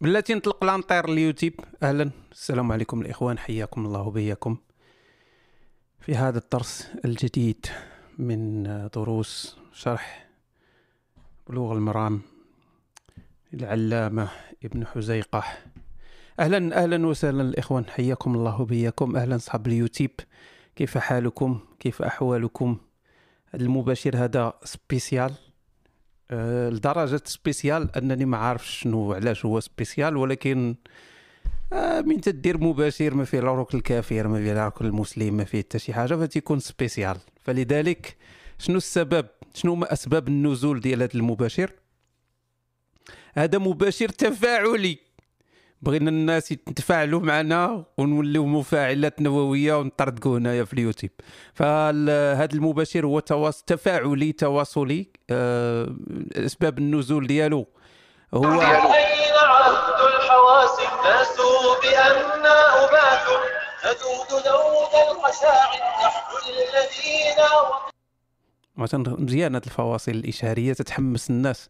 بلاتي نطلق لانطير اليوتيوب. أهلا. السلام عليكم الإخوان. حياكم الله بياكم في هذا الدرس الجديد من دروس شرح بلوغ المرام العلامة ابن حزيقة. أهلا أهلا وسهلا الإخوان. حياكم الله بياكم أهلا أصحاب اليوتيوب. كيف حالكم؟ كيف أحوالكم؟ المباشر هذا spécial. أه لدرجة spécial أنني ما عارفش شنو علاش هو spécial ولكن أه من تدير مباشر ما فيه العروق الكافر ما فيه العروق المسلم ما فيه حتى شي حاجة فتيكون spécial. فلذلك شنو السبب؟ شنو ما أسباب النزول ديال هذا المباشر؟ هذا مباشر تفاعلي. بغينا الناس يتفاعلوا معنا ونوليو مفاعلات نووية ونطردقوا هنايا في اليوتيوب. فهذا المباشر هو تواصل تفاعلي تواصلي أه أسباب النزول ديالو. هو أين عهد الحواس الناس ذود الخشاع نحن الذين مزيان هاد الفواصل الاشاريه تتحمس الناس.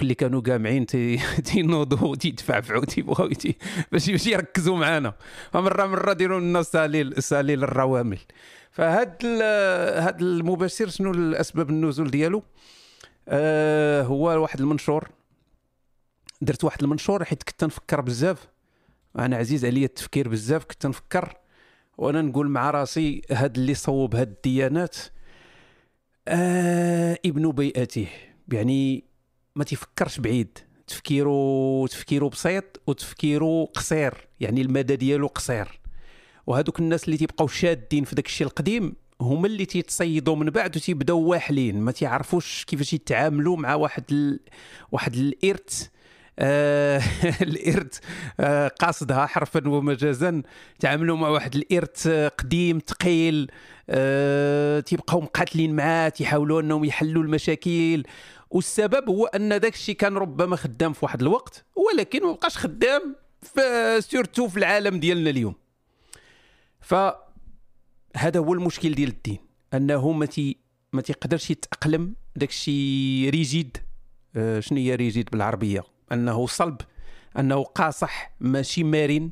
دوك اللي كانوا قامعين تي- تينوضوا تيتفعفعوا تيبغاو تي- باش يركزوا معنا فمره مرة ديروا لنا ساليل ساليل الروامل. فهاد هاد المباشر شنو الأسباب النزول ديالو؟ آه هو واحد المنشور. درت واحد المنشور حيت كنت نفكر بزاف. أنا عزيز عليا التفكير بزاف كنت نفكر. وأنا نقول مع راسي هاد اللي صوب هاد الديانات آه ابن بيئته. يعني ما تيفكرش بعيد. تفكيره تفكيره بسيط وتفكيره قصير. يعني المدى ديالو قصير. وهذوك الناس اللي تيبقاو شادين في داك الشيء القديم هما اللي تيتصيدوا من بعد وتيبداو واحلين. ما تيعرفوش كيفاش يتعاملوا مع واحد ال... واحد الإرث. آه الإرث آه قاصدها حرفا ومجازا. تعاملوا مع واحد الإرث آه، قديم ثقيل تيبقاو مقاتلين معاه تيحاولوا أنهم يحلوا المشاكل. والسبب هو أن داك الشيء كان ربما خدام في واحد الوقت ولكن ما بقاش خدام surtout في العالم ديالنا اليوم. فهذا هو المشكل ديال الدين أنه ما تي ما تيقدرش يتأقلم داك الشيء rigide. آه، شنو هي rigide بالعربية؟ أنه صلب أنه قاصح ماشي مرن.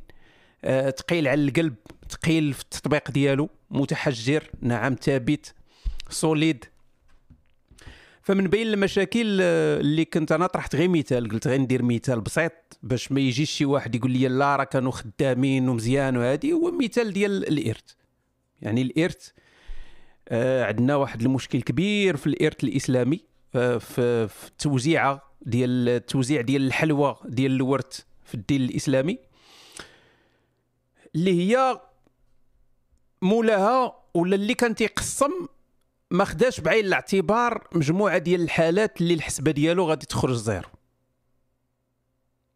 آه، ثقيل على القلب ثقيل في التطبيق ديالو متحجر نعم ثابت سوليد. فمن بين المشاكل آه، اللي كنت أنا طرحت غير مثال قلت غير ندير مثال بسيط باش ما يجيش شي واحد يقول لي لا راه كانوا خدامين ومزيان وهادي هو مثال ديال الإرث. يعني الإرث آه، عندنا واحد المشكل كبير في الإرث الإسلامي آه، في في التوزيعه ديال التوزيع ديال الحلوى ديال الورث في الدين الإسلامي اللي هي مولاها ولا اللي كان تيقسم ما خداش بعين الاعتبار مجموعة ديال الحالات اللي الحسبة ديالو غادي تخرج زيرو.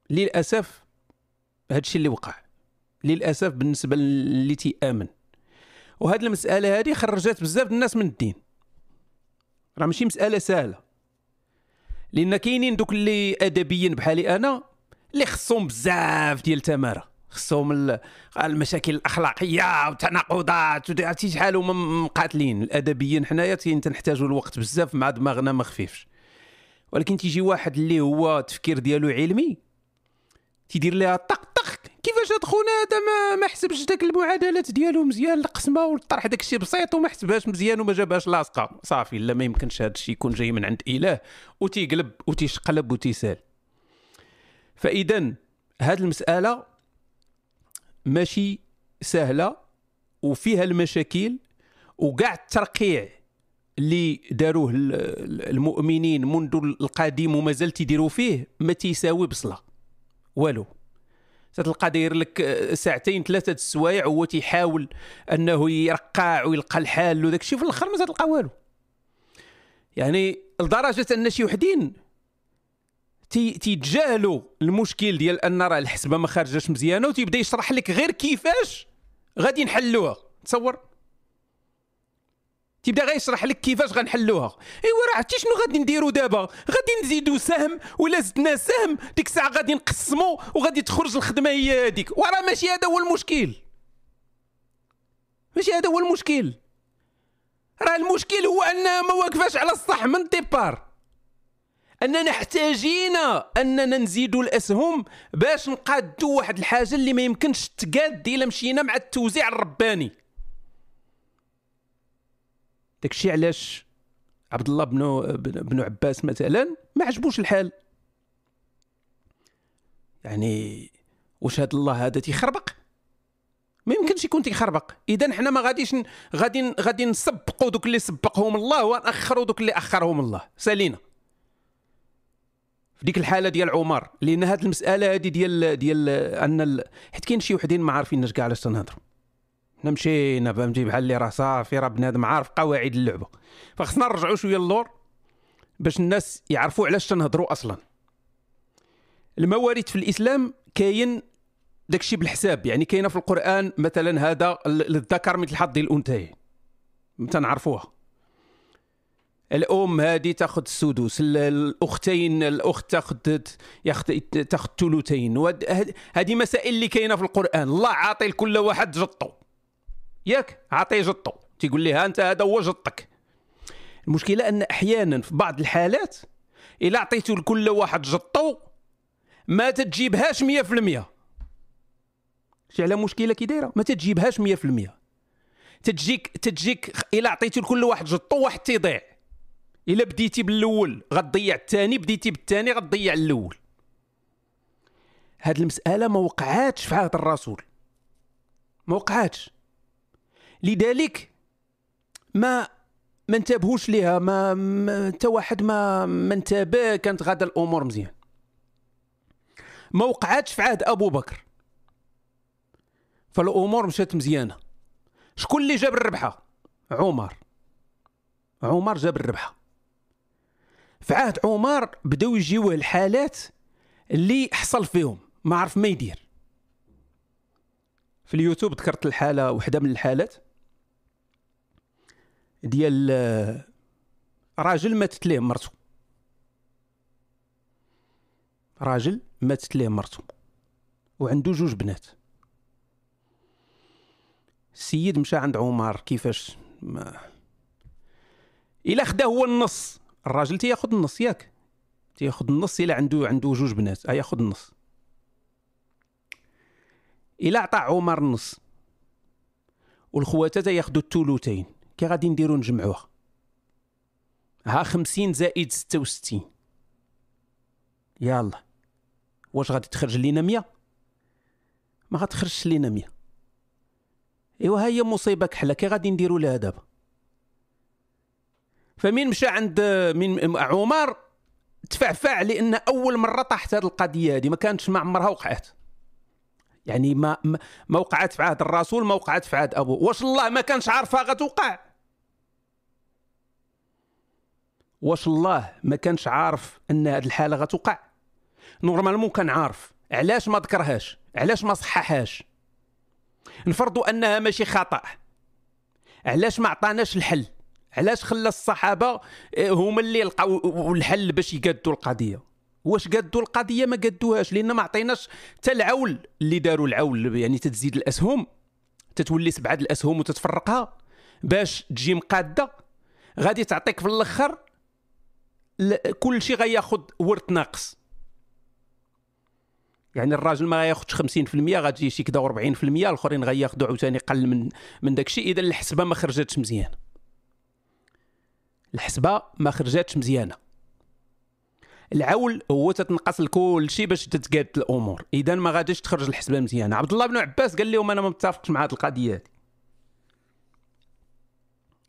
للأسف هادشي اللي وقع. للأسف بالنسبة اللي تيآمن. وهاد المسألة هذه خرجت بزاف الناس من الدين. راه ماشي مسألة سهلة. لأن كاينين دوك اللي أدبيين بحالي أنا اللي خصهم بزاف ديال التمارة. خصهم ال- المشاكل الأخلاقية والتناقضات عرفتي شحال هما مقاتلين. الأدبيين حنايا تنحتاجوا الوقت بزاف مع دماغنا ما خفيفش. ولكن تيجي واحد اللي هو التفكير ديالو علمي تيدير لها طق طق. كيفاش هاد خونا هذا ما ما حسبش داك المعادلات ديالو مزيان القسمه والطرح داك الشيء بسيط وما حسبهاش مزيان وما جابهاش لاصقة. صافي لا ما يمكنش هذا الشيء يكون جاي من عند إله وتيقلب وتيشقلب وتيسال. فاذا هاد المسألة ماشي سهلة وفيها المشاكل وكاع الترقيع اللي داروه ال- ال- المؤمنين منذ القديم ومازال تيديروا فيه ما تيساوي بصلة. والو. تتلقى داير لك آه، ساعتين ثلاثة السوايع وهو تيحاول أنه يرقع ويلقى الحال وداك الشيء في الأخر ما تلقى والو. يعني لدرجة أن شي وحدين تيتجاهلوا المشكل ديال أن راه الحسبة ما خارجاش مزيانة وتيبدأ يشرح لك غير كيفاش غادي نحلوها. تصور؟ تيبدأ غير يشرح لك كيفاش غنحلوها. إيوا راه عرفتي شنو غادي نديروا دابا؟ غادي نزيدوا سهم ولا زدنا سهم؟ ديك الساعة غادي نقسموا وغادي تخرج الخدمة هي هذيك وراه ماشي هذا هو المشكل. ماشي هذا هو المشكل. راه المشكل هو انها ما واقفاش على الصح من ديبار أننا احتاجينا أننا نزيدوا الأسهم باش نقادوا واحد الحاجة اللي ما يمكنش تقاد إلا مشينا مع التوزيع الرباني. داكشي علاش عبد الله بن بن عباس مثلا ما عجبوش الحال. يعني واش هذا الله هذا تيخربق؟ ما يمكنش يكون تيخربق. اذا حنا ما غاديش غادي غادي نسبقوا دوك اللي سبقهم الله وناخروا دوك اللي أخرهم الله. سالينا. ديك الحالة ديال عمر لأن هذه المسألة هذه ديال ديال أن ال... حيت كاين شي وحدين ما عارفينش كاع علاش تنهضروا. حنا مشينا فهمتي بحال اللي راه صافي راه بنادم عارف قواعد اللعبة. فخصنا نرجعوا شوية اللور باش الناس يعرفوا علاش تنهضروا أصلا. الموارد في الإسلام كاين داكشي بالحساب يعني كاينة في القرآن مثلا هذا للذكر مثل حظ الأنثيين. تنعرفوها. الأم هذه تأخذ السدس الأختين الأخت تأخذ تأخذ الثلثين. هذه مسائل اللي كاينة في القرآن. الله عاطي لكل واحد جطو. ياك؟ عاطيه جطو. تيقول لي ها أنت هذا هو جطك. المشكلة أن أحيانا في بعض الحالات إلا عطيتو لكل واحد جطو ما تتجيبهاش 100% شي على مشكلة كي دايرة؟ ما تتجيبهاش 100% تتجيك تتجيك إلا عطيتي لكل واحد جطو واحد تيضيع. إلا بديتي بالأول غتضيع الثاني بديتي بالثاني غتضيع الأول. هاد المسألة ما وقعاتش في عهد الرسول. ما وقعاتش. لذلك ما ما انتبهوش ليها ما حتى واحد ما ما انتبه كانت غادا الأمور مزيان. ما وقعاتش في عهد أبو بكر. فالأمور مشات مزيانة. شكون اللي جاب الربحة؟ عمر. عمر جاب الربحة. في عهد عمر بداو يجيوه الحالات اللي حصل فيهم. ما عرف ما يدير. في اليوتيوب ذكرت الحالة وحدة من الحالات ديال آه، راجل ماتت ليه مرته. راجل ماتت ليه مرته وعنده جوج بنات. السيد مشى عند عمر كيفاش؟ ما إلا خدا هو النص. الراجل تياخذ النص ياك. تياخذ النص إلا عنده عنده جوج بنات. ياخذ النص. إلا عطى عمر النص. والخواتات ياخذوا الثلثين كي غادي نديرو نجمعوها. ها خمسين زائد ستة وستين. يلا واش غادي تخرج لينا مية؟ ما غتخرجش لينا مية. إيوا ها هي مصيبة كحلة. كي غادي نديرو لها دابا. فمين مشى عند من عمر تفعفع لأن أول مرة طاحت هذه القضية هذه ما كانتش ما عمرها وقعت. يعني ما ما وقعت في عهد الرسول ما وقعت في عهد ابوه واش الله ما كانش عارفها غتوقع؟ واش الله ما كانش عارف أن هذه الحالة غتوقع؟ نورمالمون كان عارف. علاش ما ذكرهاش؟ علاش ما صححهاش؟ نفرضوا أنها ماشي خطأ. علاش ما عطاناش الحل؟ علاش خلى الصحابة آه، هما اللي لقاو الحل باش يقادوا القضية. واش قادوا القضية؟ ما قادوهاش لأن ما عطيناش حتى العول اللي داروا العول يعني تتزيد الأسهم تتولي سبعة الأسهم وتتفرقها باش تجي مقادة غادي تعطيك في الأخر كل شيء غياخذ ورث ناقص. يعني الراجل ما غياخذش 50% غتجي شي كذا 40% الآخرين غياخذوا عاوتاني قل من من داك الشيء إذا الحسبة ما خرجتش مزيان. الحسبه ما خرجتش مزيانه العول هو تتنقص لكل شيء باش تتقاد الأمور اذا ما غاديش تخرج الحسبه مزيانه عبد الله بن عباس قال لهم أنا ما متفقش مع هذه القضية هذه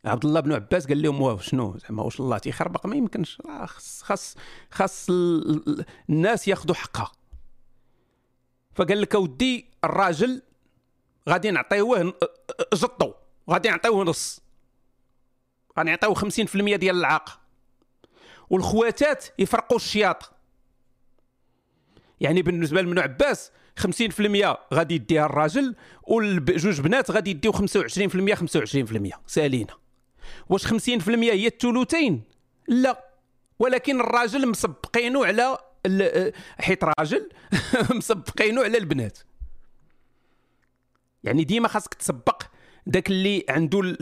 عبد الله بن عباس قال لهم واو شنو زعما واش الله تيخربق ما يمكنش خاص خاص خاص الناس ياخذوا حقها فقال لك اودي الراجل غادي نعطيوه جطو غادي نعطيوه نص غادي نعطيوه 50% ديال العاقه والخواتات يفرقوا الشياط. يعني بالنسبة لابن عباس 50% غادي يديها الراجل والجوج بنات غادي يديو 25% 25% سألينا. واش 50% هي الثلثين؟ لا. ولكن الراجل مسبقينه على حيت راجل مسبقينه على البنات. يعني ديما خاصك تسبق داك اللي عنده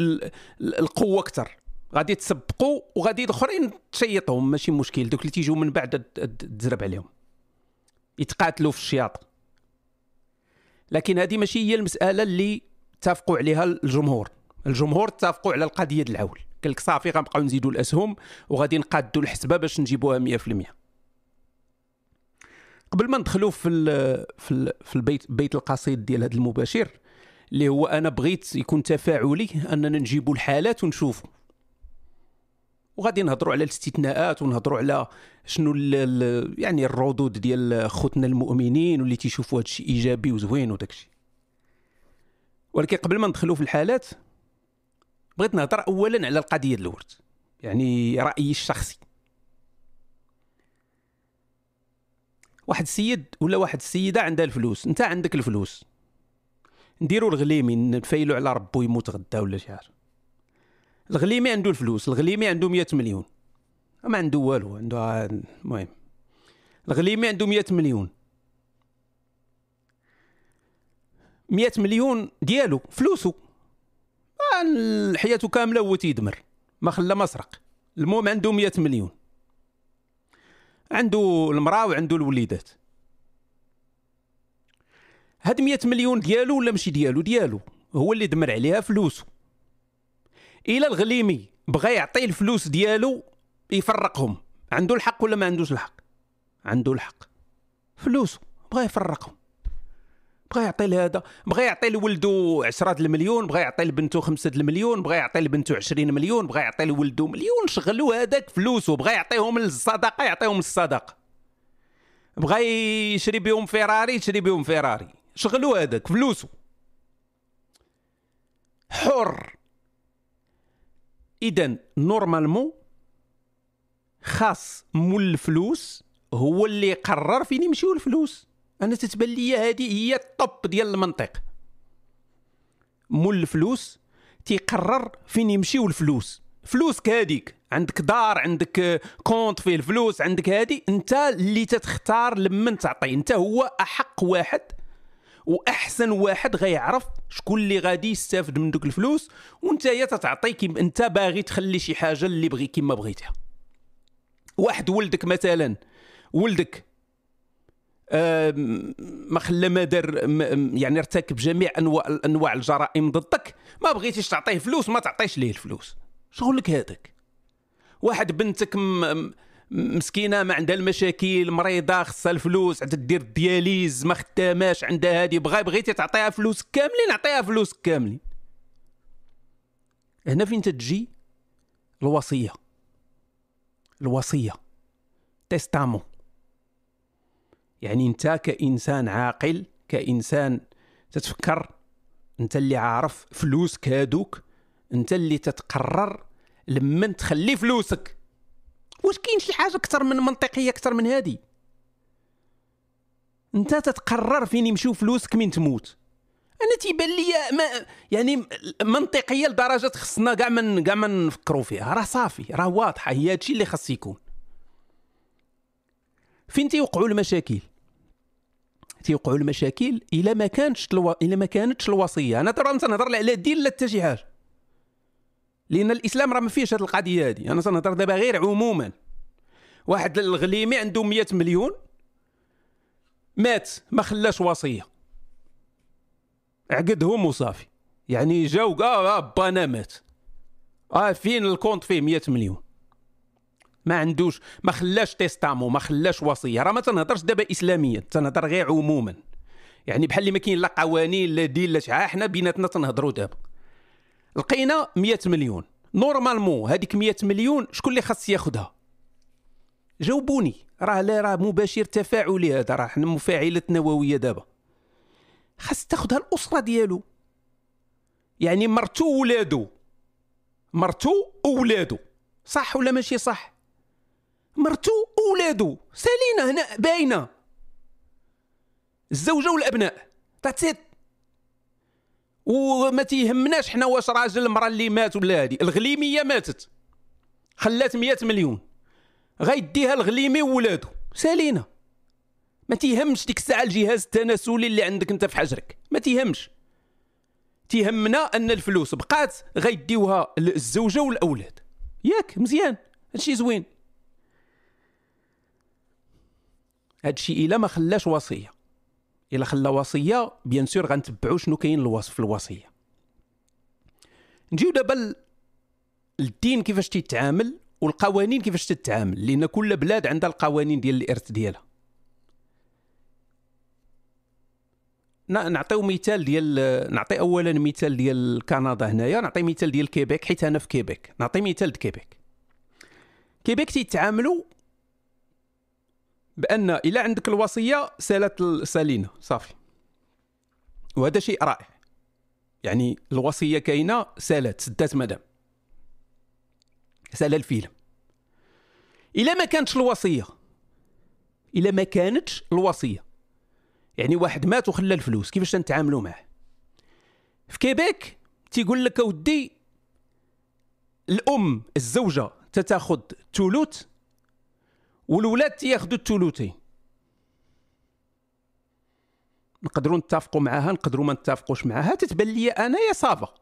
القوة أكثر غادي تسبقوا وغادي الاخرين تشيطهم ماشي مشكل. دوك اللي تيجيو من بعد تزرب عليهم. يتقاتلوا في الشياط. لكن هذه ماشي هي المسألة اللي اتفقوا عليها الجمهور. الجمهور اتفقوا على القضية ديال العول. قال لك صافي غنبقاو نزيدوا الأسهم وغادي نقادوا الحسبة باش نجيبوها 100% قبل ما ندخلوا في ال في ال في البيت بيت القصيد ديال هذا المباشر اللي هو أنا بغيت يكون تفاعلي أننا نجيبوا الحالات ونشوفوا وغادي نهضروا على الاستثناءات ونهضروا على شنو يعني الردود ديال خوتنا المؤمنين واللي تيشوفوا هذا الشيء إيجابي وزوين وداك الشيء. ولكن قبل ما ندخلوا في الحالات بغيت نهضر اولا على القضية ديال الورد يعني رأيي الشخصي. واحد السيد ولا واحد السيدة عندها الفلوس انت عندك الفلوس. نديروا الغليمي نفايلوا على ربو يموت غدا ولا شي حاجة. الغليمي عنده الفلوس الغليمي عنده 100 مليون. ما عنده والو عنده المهم. الغليمي عنده 100 مليون. 100 مليون ديالو فلوسه آه، حياته كاملة هو تيدمر ما خلى ما سرق المهم عنده 100 مليون. عنده المرأة وعنده الوليدات. هاد 100 مليون ديالو ولا ماشي ديالو؟ ديالو. هو اللي دمر عليها فلوسه إلى الغليمي بغى يعطي الفلوس ديالو يفرقهم. عنده الحق ولا ما عندوش الحق؟ عنده الحق. فلوسه بغى يفرقهم. بغى يعطي لهذا بغى يعطي لولدو 10 المليون بغى يعطي لبنته 5 المليون بغى يعطي لبنته 20 مليون بغى يعطي لولدو مليون. شغلوا هذاك فلوسه بغى يعطيهم للصدقة يعطيهم للصدقه بغى يشري بهم فيراري يشري بهم فيراري. شغلوا هذاك فلوسه. حر. اذا normalement خاص مول الفلوس هو اللي يقرر فين يمشيو الفلوس. أنا تتبان لي هذه هي ال top ديال المنطق. مول الفلوس تيقرر فين يمشيو الفلوس. فلوسك هذيك عندك دار عندك compte فيه الفلوس عندك هذه. أنت اللي تتختار لمن تعطي. أنت هو أحق واحد وأحسن واحد غيعرف شكون اللي غادي يستافد من دوك الفلوس وانت هي تتعطي كيما انت باغي تخلي شي حاجة اللي بغي كيما بغيتها. واحد ولدك مثلا ولدك ما خلى ما دار يعني ارتكب جميع انواع أنواع الجرائم ضدك ما بغيتيش تعطيه فلوس ما تعطيش ليه الفلوس. شغلك هذاك. واحد بنتك م- مسكينة ما عندها المشاكل مريضة خصها الفلوس عندها دير الدياليز ما خداماش عندها هادي بغا بغيتي تعطيها فلوس كاملين عطيها فلوس كاملين. هنا فين تتجي؟ الوصية. الوصية. تيستامون يعني انت كإنسان عاقل كإنسان تتفكر انت اللي عارف فلوسك هادوك انت اللي تتقرر لمن تخلي فلوسك. واش كاين شي حاجة أكثر من منطقية أكثر من هذه أنت تتقرر فين يمشيو فلوسك من تموت. أنا تيبان لي ما يعني منطقية لدرجة خصنا كاع من كاع ما نفكروا فيها. راه صافي راه واضحة. هي هادشي اللي خاص يكون. فين تيوقعوا المشاكل؟ تيوقعوا المشاكل إلا ما كانتش ألو... إلا ما كانتش الوصية. أنا ترى تنهضر لا على الدين لا حتى شي حاجة. لأن الإسلام راه ما فيهش هذه القضية هذه أنا تنهضر دابا غير عموما. واحد الغليمي عنده 100 مليون مات ما خلاش وصية. عقدهم وصافي يعني جاو آه با أنا مات. آه فين ال compte فيه؟ 100 مليون. ما عندوش ما خلاش testament ما خلاش وصية. راه ما تنهضرش دابا اسلاميا تنهضر غير عموما. يعني بحال اللي ما كاين لا قوانين لا دين لا حاجة حنا بيناتنا تنهضروا دابا. لقينا 100 مليون. normalement هذيك 100 مليون شكون اللي خاص ياخذها جاوبوني. راه لا راه مباشر تفاعلي هذا راه حنا مفاعلات نووية دابا. خاص تاخذها الأسرة ديالو. يعني مرتو ولادو. مرتو وولادو صح ولا ماشي صح؟ مرتو وولادو سالينا هنا باينة. الزوجة والأبناء. تاتسيت وما تيهمناش حنا واش راجل المرأة اللي مات ولا هادي. الغليميه ماتت. خلات 100 مليون. غيديها الغليمي وولادو. سالينا. ما تيهمش ديك الساعة الجهاز التناسلي اللي عندك انت في حجرك. ما تيهمش. تيهمنا أن الفلوس بقات غيديوها الزوجة والأولاد. ياك مزيان. هادشي زوين. هادشي إلا ما خلاش وصية. إلا خلا وصية بيان سور غنتبعوا شنو كاين الوصف في الوصية. نجيو دابا الدين كيفاش تيتعامل والقوانين كيفاش تتعامل لأن كل بلاد عندها القوانين ديال الإرث ديالها. نعطيو مثال ديال نعطي اولا مثال ديال كندا هنايا نعطي مثال ديال كيبيك حيت أنا في كيبيك. نعطي مثال د كيبيك. كيبيك تيتعاملوا بأن الا عندك الوصية سالت سالينا صافي. وهذا شيء رائع. يعني الوصية كاينة سالت سدات مدام. سال الفيلم. الا ما كانتش الوصية؟ الا ما كانتش الوصية. يعني واحد مات وخلى الفلوس. كيفاش تنتعاملوا معاه في كيبيك تيقول لك أودي الأم الزوجة تتاخذ ثلث والولاد تياخذوا الثلثين نقدروا نتفقوا معاها نقدروا ما نتفقوش معاها. تتبان لي أنا يا صافا.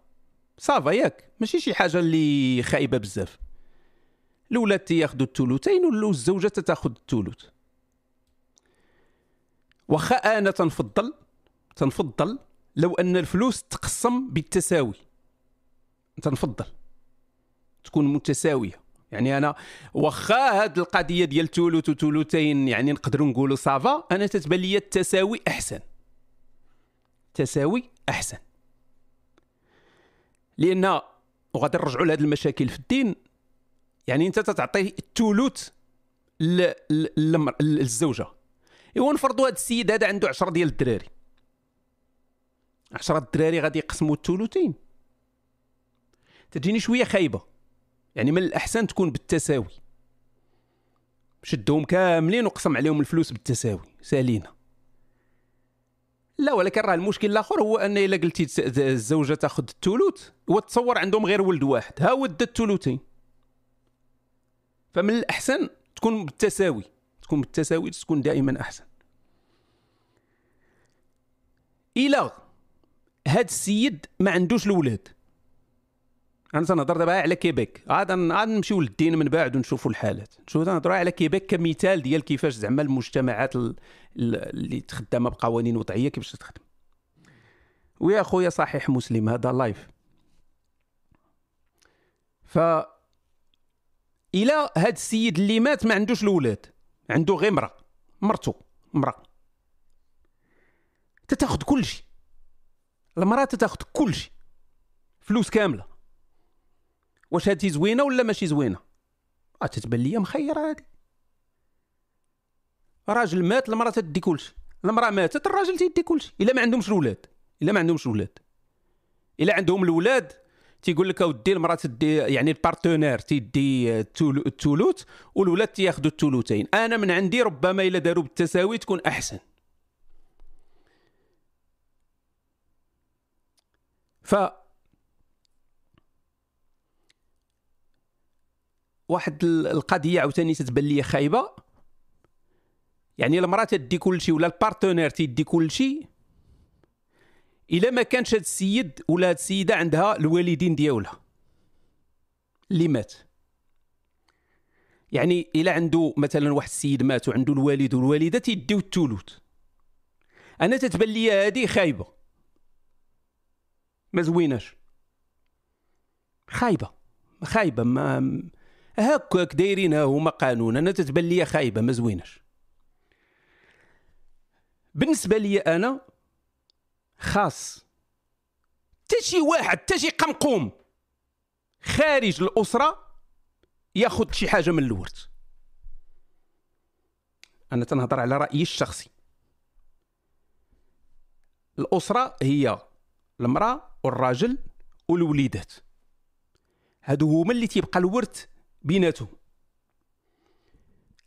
صافا ياك. ماشي شي حاجة اللي خايبة بزاف. الاولاد تياخذوا الثلثين والزوجه تاخذ الثلث واخا أنا تنفضل تنفضل لو أن الفلوس تقسم بالتساوي. تنفضل. تكون متساوية. يعني أنا واخا هاد القضية ديال ثلث وثلثين يعني نقدروا نقولوا صافا أنا تتبان لي التساوي أحسن. تساوي أحسن. لأن وغادي نرجعوا لهذه المشاكل في الدين. يعني أنت تعطي الثلث للزوجة. إيوا نفرضوا هذا السيد هذا عنده 10 ديال الدراري. 10 الدراري غادي يقسموا الثلثين. تجيني شوية خايبة. يعني من الأحسن تكون بالتساوي. شدهم كاملين وقسم عليهم الفلوس بالتساوي سالينا. لا ولكن راه المشكل الآخر هو أن إلا قلتي الزوجة تأخذ الثلث هو تصور عندهم غير ولد واحد ها ود الثلثين فمن الأحسن تكون بالتساوي تكون بالتساوي تكون دائما أحسن. إلى هاد السيد ما عندوش الاولاد أنا تنهضر دابا على كيبيك. عاد عاد نمشيو للدين من بعد ونشوفوا الحالات. نشوفوا تنهضروا على كيبيك كمثال ديال كيفاش زعما المجتمعات اللي تخدمه بقوانين وضعية كيفاش تخدم. ويا خويا صحيح مسلم هذا لايف ف إلى هاد السيد اللي مات ما عندوش الاولاد عنده غير مرا مرتو مرا تتاخذ كل شيء. المرأة تتاخذ كل شيء. فلوس كاملة. واش هادي زوينة ولا ماشي زوينة؟ آه تتبان ليا مخيره هادي. راجل مات المرأة تدي كلشي. المرأة ماتت الراجل تيدي كلشي. إلا ما عندهمش الاولاد إلا ما عندهمش الاولاد إلا عندهم الاولاد تيقول لك أودي المرأة تدي يعني ال partenaire تيدي الثلث والولاد تياخذوا الثلثين أنا من عندي ربما إلا داروا بالتساوي تكون أحسن. ف واحد القضية عاوتاني تتبان لي خايبة. يعني المراه تدي كل شيء ولا ال partenaire تيدي كل شيء إلا ما كانش هذا السيد ولا هذه السيدة عندها الوالدين ديالها اللي مات. يعني إلا عنده مثلا واحد السيد مات وعنده الوالد والوالدة تيديو الثلث أنا تتبان لي هذه خايبة. ما زويناش. خايبة. خايبة. ما هكاك دايرينها هما قانون أنا تتبان لي خايبة ما زويناش. بالنسبة لي أنا خاص. حتى شي واحد حتى شي قمقوم خارج الأسرة ياخذ شي حاجة من الورث أنا تنهضر على رأيي الشخصي. الأسرة هي المرأة والراجل والوليدات. هادو هما اللي تيبقى الورث بيناتهم.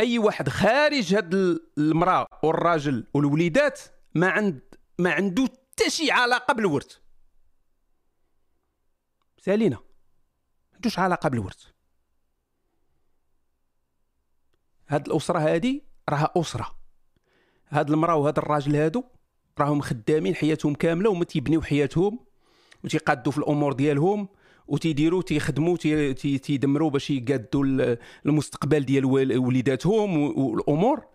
أي واحد خارج هاد المرأة والراجل والوليدات ما عند ما عنده حتى شي علاقة بالورث. سالينا. ما عندوش علاقة بالورث. هاد الأسرة هادي راها أسرة. هاد المرأة وهاد الراجل هادو راهم خدامين حياتهم كاملة وما تيبنيو حياتهم وتيقادوا في الأمور ديالهم. وتيديروا تيخدموا تي- تي- تيدمروا باش يقادوا ال- المستقبل ديال ول- وليداتهم والأمور.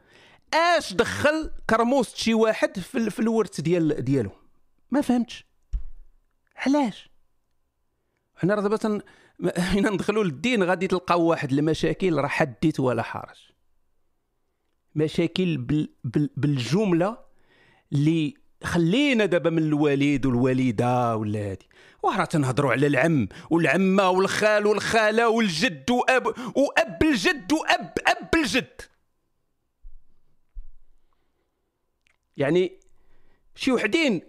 اش دخل كرموست شي واحد في, في الورث ديال ديالو؟ ما فهمتش. علاش؟ حنا راه دابا. هنا ندخلوا للدين غادي تلقاو واحد المشاكل راه حديث ولا حرج. مشاكل بال... بال... بالجملة اللي خلينا دابا من الوالد والوالده ولا هادي. وراه تنهضروا على العم والعمة والخال والخالة والجد وأب وأب الجد وأب أب الجد. يعني شي وحدين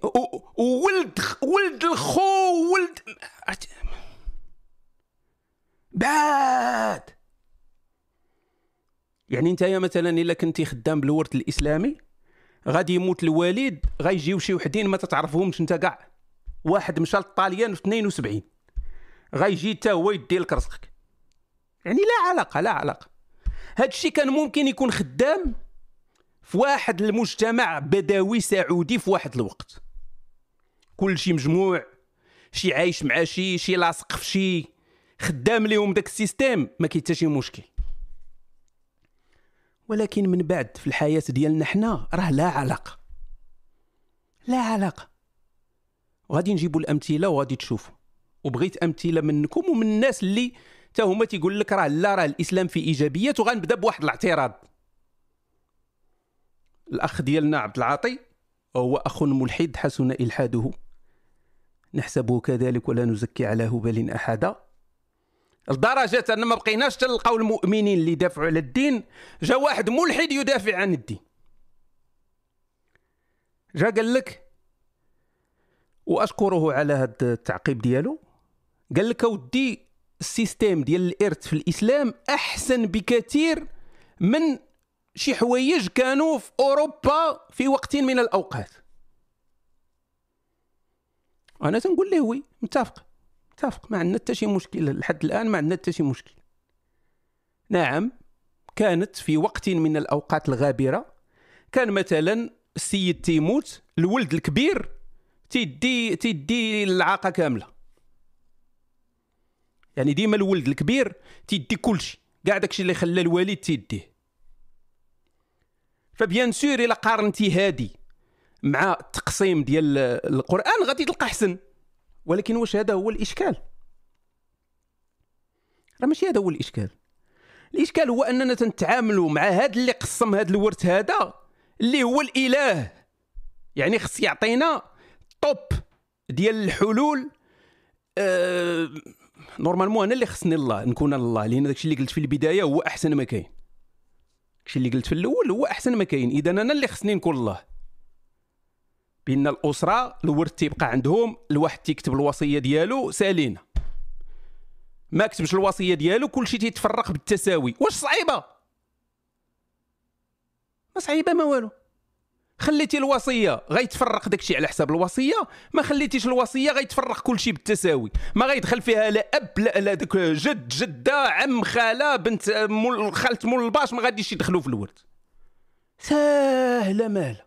وولد ولد الخو ولد بعاد. يعني انت مثلا إلا كنتي خدام بالورث الإسلامي غادي يموت الوالد غيجيو شي وحدين ما تتعرفهمش انت كاع. واحد مشى للطاليان في 72 غيجي حتى هو يدي لك رزقك يعني لا علاقة لا علاقة. هذا الشيء كان ممكن يكون خدام في واحد المجتمع بدوي سعودي في واحد الوقت. كل شيء مجموع شي عايش مع شي شي لاصق في شي. خدام ليهم داك السيستيم ما كاين حتى شي مشكل. ولكن من بعد في الحياة ديالنا حنا راه لا علاقة. لا علاقة. وغادي نجيبوا الأمثلة وغادي تشوفوا وبغيت أمثلة منكم ومن الناس اللي تا هما تيقول لك راه لا راه الإسلام فيه إيجابيات وغنبدا بواحد الاعتراض. الأخ ديالنا عبد العاطي هو أخ ملحد حسن إلحاده. نحسبه كذلك ولا نزكي على هبل أحدا. لدرجة أن ما بقيناش تلقاو المؤمنين اللي يدافعوا على الدين جا واحد ملحد يدافع عن الدين. جا قال لك وأشكره على هذا التعقيب ديالو؟ قال لك أودي السيستيم ديال الإرث في الإسلام أحسن بكثير من شي حوايج كانوا في أوروبا في وقت من الأوقات. أنا تنقول له وي متفق. متفق ما عندنا حتى شي مشكل. لحد الآن ما عندنا حتى شي مشكل. نعم كانت في وقت من الأوقات الغابرة كان مثلا السيد تيموت الولد الكبير تيدي تيدي العاقه كاملة. يعني ديما الولد الكبير تيدي كلشي كاع داكشي اللي خلى الوالد تيديه. فبيان سور الا قارنتي هادي مع التقسيم ديال القرآن غادي تلقى احسن ولكن واش هذا هو الإشكال؟ راه ماشي هذا هو الإشكال. الإشكال هو أننا تنتعاملوا مع هذا اللي قسم هذا الورث هذا اللي هو الإله. يعني خص يعطينا top ديال الحلول. آه normalement أنا اللي خصني الله نكون الله. لأن داكشي اللي قلت في البداية هو أحسن ما كاين. داكشي اللي قلت في الأول هو أحسن ما كاين. اذا أنا اللي خصني نكون الله. بأن الأسرة الورث تيبقى عندهم الواحد تيكتب الوصية ديالو سالينا ما كتبش الوصية ديالو كلشي تيتفرق بالتساوي. واش صعيبة؟ ما صعيبة ما والو. خليتي الوصية غيتفرق داكشي على حساب الوصية ما خليتيش الوصية غيتفرق كلشي بالتساوي. ما غيدخل فيها لا أب لا لا داك جد جدة عم خالة بنت مول خالت مول الباش ما غاديش يدخلوا في الورث. ساهلة ماله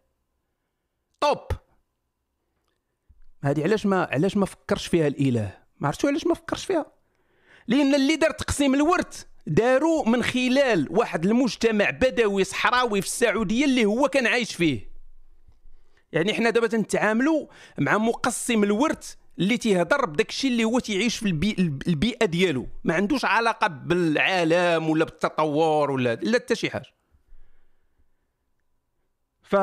طوب. هذه علاش ما علاش ما فكرش فيها الإله؟ ما عرفتوا علاش ما فكرش فيها. لأن اللي دار تقسيم الورث داروا من خلال واحد المجتمع بدوي صحراوي في السعودية اللي هو كان عايش فيه. يعني حنا دابا تنتعاملوا مع مقسم الورث اللي تيهضر بداك الشيء اللي هو تيعيش في البي... البيئة ديالو. ما عندوش علاقة بالعالم ولا بالتطور ولا لا حتى شي حاجة. ف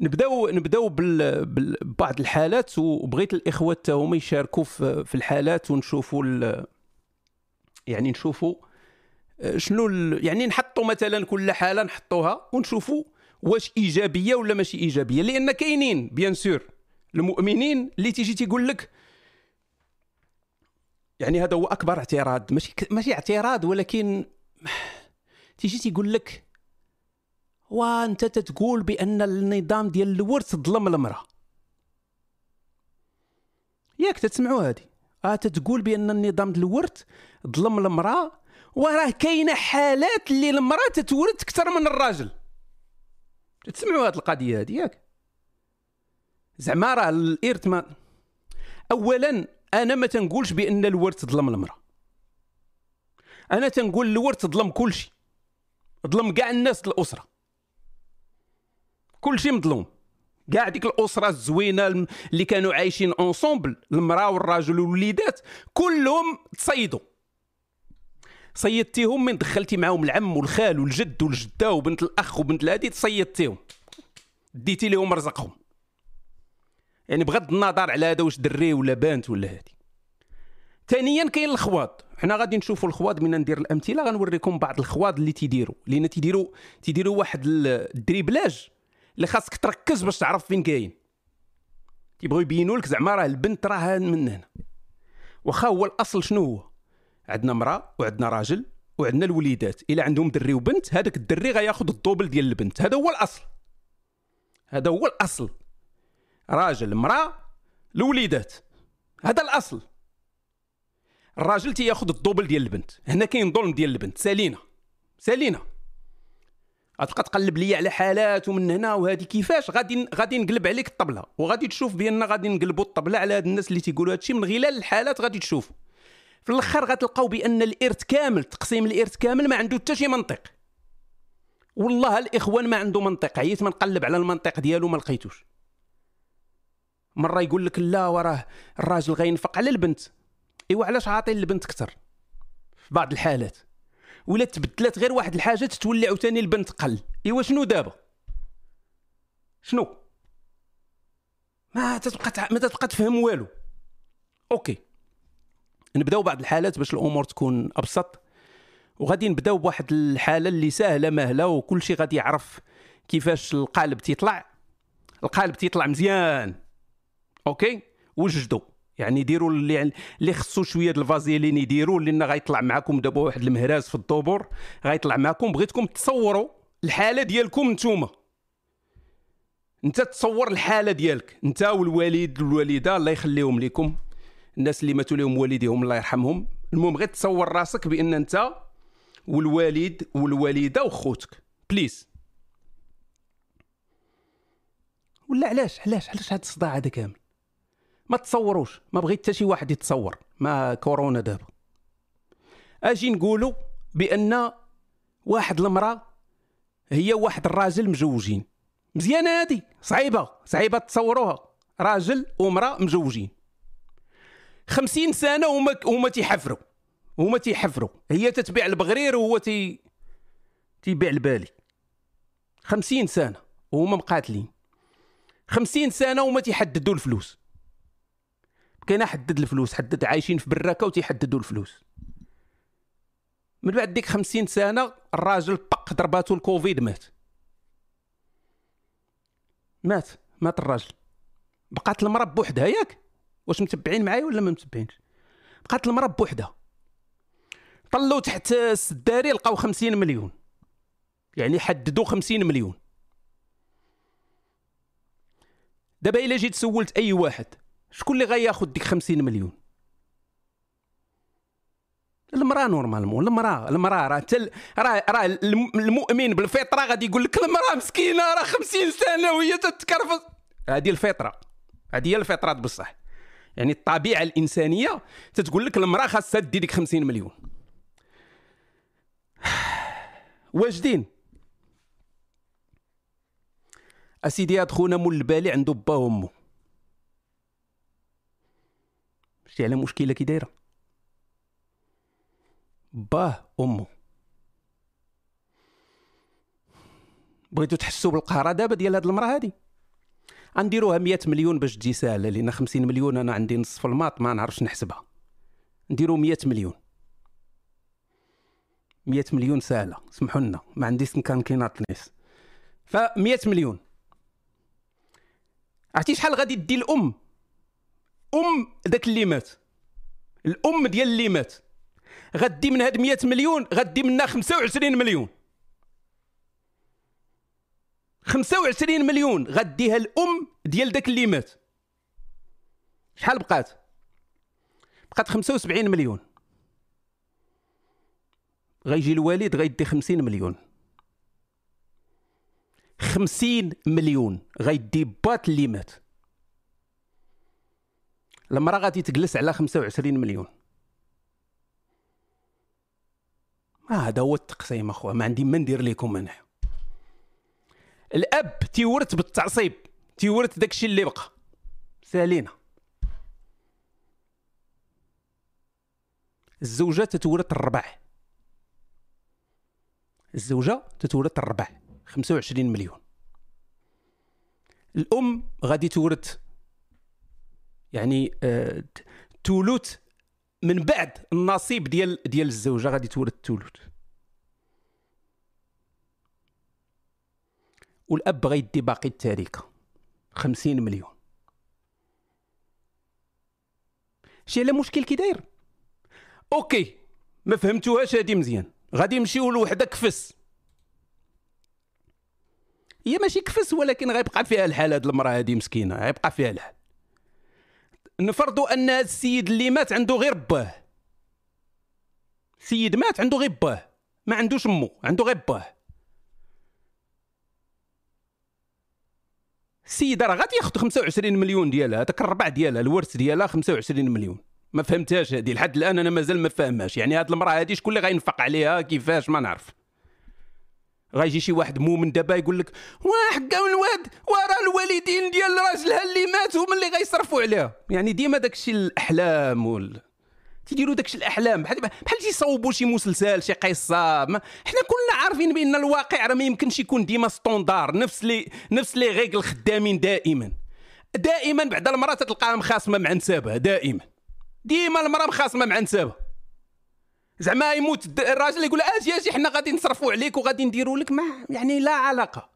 نبداو نبداو. ببعض الحالات وبغيت الإخوة حتى هما يشاركوا في... الحالات ونشوفوا. يعني نشوفوا شنو ال... يعني نحطوا مثلا كل حالة نحطوها ونشوفوا واش إيجابية ولا ماشي إيجابية لأن كاينين بيان سور المؤمنين اللي تيجي تيقول لك يعني هذا هو أكبر اعتراض ماشي ماشي اعتراض ولكن تيجي تيقول لك وانت تتقول بأن النظام ديال الورث ظلم المرأة. ياك تسمعوا هذه آه تتقول بأن النظام ديال الورث ظلم المرأة وراه كاينة حالات اللي المرأة تتورث أكثر من الراجل. تسمعوا هذه القضية هذه ياك؟ زعما راه الإرث ما اولا أنا ما تنقولش بأن الورث ظلم المرأة. أنا تنقول الورث ظلم كلشي ظلم كاع الناس الأسرة. كلشي مظلوم. كاع ديك الأسرة الزوينة اللي كانوا عايشين اونسومبل المرأة والراجل والوليدات كلهم تصيدوا. صيدتيهم من دخلتي معاهم العم والخال والجد والجدة وبنت الأخ وبنت الهادي تصيدتيهم. ديتي لهم رزقهم. يعني بغض النظر على هذا واش دري ولا بنت ولا هادي. ثانيا كاين الخواض. حنا غادي نشوفوا الخواض من ندير الأمثلة غنوريكم بعض الخواض اللي تيديروا. لأن تيديروا تيديروا واحد ال dribblage. اللي خاصك تركز باش تعرف فين كاين. تيبغيو يبينوا لك زعما راه البنت راه من هنا. واخا هو الأصل شنو هو؟ عندنا امراه وعندنا راجل وعندنا الوليدات. إلا عندهم دري وبنت هذاك الدري غياخذ ال double ديال البنت. هذا هو الأصل. هذا هو الأصل. راجل امراه الوليدات. هذا الأصل. الراجل تياخذ ال double ديال البنت. هنا كاين ظلم ديال البنت. سالينا سالينا غتبقى تقلب لي على حالات ومن هنا وهذه كيفاش؟ غادي غادي نقلب عليك الطبلة وغادي تشوف بان غادي نقلبوا الطبلة على هاد الناس اللي تيقولوا هادشي من خلال الحالات غادي تشوف في الأخر غتلقاو بأن الإرث كامل تقسيم الإرث كامل ما عنده حتى شي منطق. والله الإخوان ما عنده منطق عييت ما نقلب على المنطق ديالو ما لقيتوش. مرة يقول لك لا وراه الراجل غينفق على البنت. إيوا علاش عاطي البنت أكثر في بعض الحالات؟ ولا تبدلت غير واحد الحاجة تولي عاوتاني البنت قل. إيوا شنو دابا؟ شنو؟ ما تتبقى ما تتبقى تفهم والو. OK. نبداو بعض الحالات باش الأمور تكون أبسط. وغادي نبداو بواحد الحالة اللي سهله مهلة وكل شيء غادي يعرف كيفاش القالب تيطلع. القالب تيطلع مزيان. OK؟ وجدوا يعني ديروا اللي اللي خصو شوية الفازيلين يديروا لأن غيطلع معكم دابا واحد المهراز في الدبر غيطلع معكم بغيتكم تصوروا الحالة ديالكم نتوما. انت تصور الحالة ديالك انت والوالد والوالده الله يخليهم لكم الناس اللي ماتوا لهم والديهم الله يرحمهم. المهم غير تصور راسك بأن انت والوالد والوالدة وخوتك. بليز ولا علاش؟ علاش؟ علاش هذا الصداع هذا كامل؟ ما تصوروش ما بغيت حتى شي واحد يتصور ما كورونا دابا. أجي نقولوا بأن واحد المرأة هي واحد الراجل مجوجين. مزيانة هادي صعيبة صعيبة تصوروها. راجل ومرأة مجوجين. خمسين سنة وما وما تيحفروا هما تيحفروا. هي تتبيع البغرير وهو تي تيبيع البالي. خمسين سنة وهما مقاتلين. خمسين سنة وما تيحددوا الفلوس. كاين حدد الفلوس حدد عايشين في براكه وتيحددوا الفلوس. من بعد ديك خمسين سنة الراجل بق ضرباتو الكوفيد مات. مات مات الراجل. بقات المرأة بوحدها ياك؟ واش متبعين معايا ولا ما متبعينش؟ بقات المرأة بوحدها. طلوا تحت السداري لقاو خمسين مليون. يعني حددوا خمسين مليون. دابا إلا جيت سولت أي واحد شكون اللي غياخذ ديك 50 مليون؟ المرأة normalement المرأة المرأة راه تل راه راه المؤمن بالفطرة غادي يقول لك المرأة مسكينة راه 50 سنة وهي تتكرفص هذه الفطرة هذه هي الفطرة بصح. يعني الطبيعة الإنسانية تتقول لك المرأة خاصها دي ديك 50 مليون. واجدين أسيدي هاد خونا مول البالي عنده با وأمه. شتي على مشكلة كي دايرة؟ باه أمه. بغيتو تحسوا بالقهرة دابا ديال هاد المرأة هادي. غنديروها 100 مليون باش تجي ساهلة لأن 50 مليون أنا عندي نص في الماط ما نعرفش نحسبها. نديرو 100 مليون. 100 مليون ساهله سمحوا لنا ما عنديش كان كيناط نيس ف 100 مليون. عرفتي شحال غادي دي الأم؟ ام داك اللي مات. الأم ديال اللي مات. غدي من هاد 100 مليون غدي منها 25 مليون. 25 مليون غديها الأم ديال داك اللي مات. شحال بقات؟ بقات 75 مليون. غيجي الوالد غيدي 50 مليون. 50 مليون غيدي بات اللي مات. المرأة غادي تجلس على 25 مليون. ما هذا هو التقسيم اخويا ما عندي ما ندير لكم أنا. الأب تيورث بالتعصيب تيورث داكشي اللي بقى. سالينا. الزوجة تتورث الربع. الزوجة تتورث الربع 25 مليون. الأم غادي تورث يعني آه تولوت من بعد النصيب ديال ديال الزوجة. غادي تورث الثلث والأب غيدي باقي التركه 50 مليون. شتي على مشكل كي داير؟ OK ما فهمتوهاش هادي مزيان. غادي نمشيو لوحدة كفس. هي ماشي كفس ولكن غيبقى فيها الحال هاد المرأة هادي مسكينة. غيبقى فيها الحال. نفرضوا أن السيد اللي مات عنده غير باه سيد مات عنده غير باه ما عندوش مو عنده غير باه السيدة راه غادي ياخذ 25 مليون ديالها هذاك الربع ديالها الورث ديالها 25 مليون. ما فهمتهاش هذه لحد الآن أنا مازال ما فاهمهاش يعني هذه المرأة هذه شكون اللي غينفق عليها؟ كيفاش؟ ما نعرف. غيجي شي واحد مؤمن دابا يقول لك وحكا الواد وراه الوالدين ديال راجلها اللي مات هما اللي غيصرفوا عليها يعني ديما داكشي الأحلام وال تيديروا داكشي الأحلام. بحال بحال تيصوبوا شي مسلسل شي قصة ما حنا كلنا عارفين بأن الواقع راه ما يمكنش يكون ديما ستوندار نفس لي نفس لي غيك الخدامين دائما. دائما بعد المرأة تلقاها مخاصمة مع نسابها دائما. ديما المرأة مخاصمة مع نسابها. زعما يموت الراجل يقول أجي أجي حنا غادي نصرفوا عليك وغادي نديروا لك. ما يعني لا علاقة.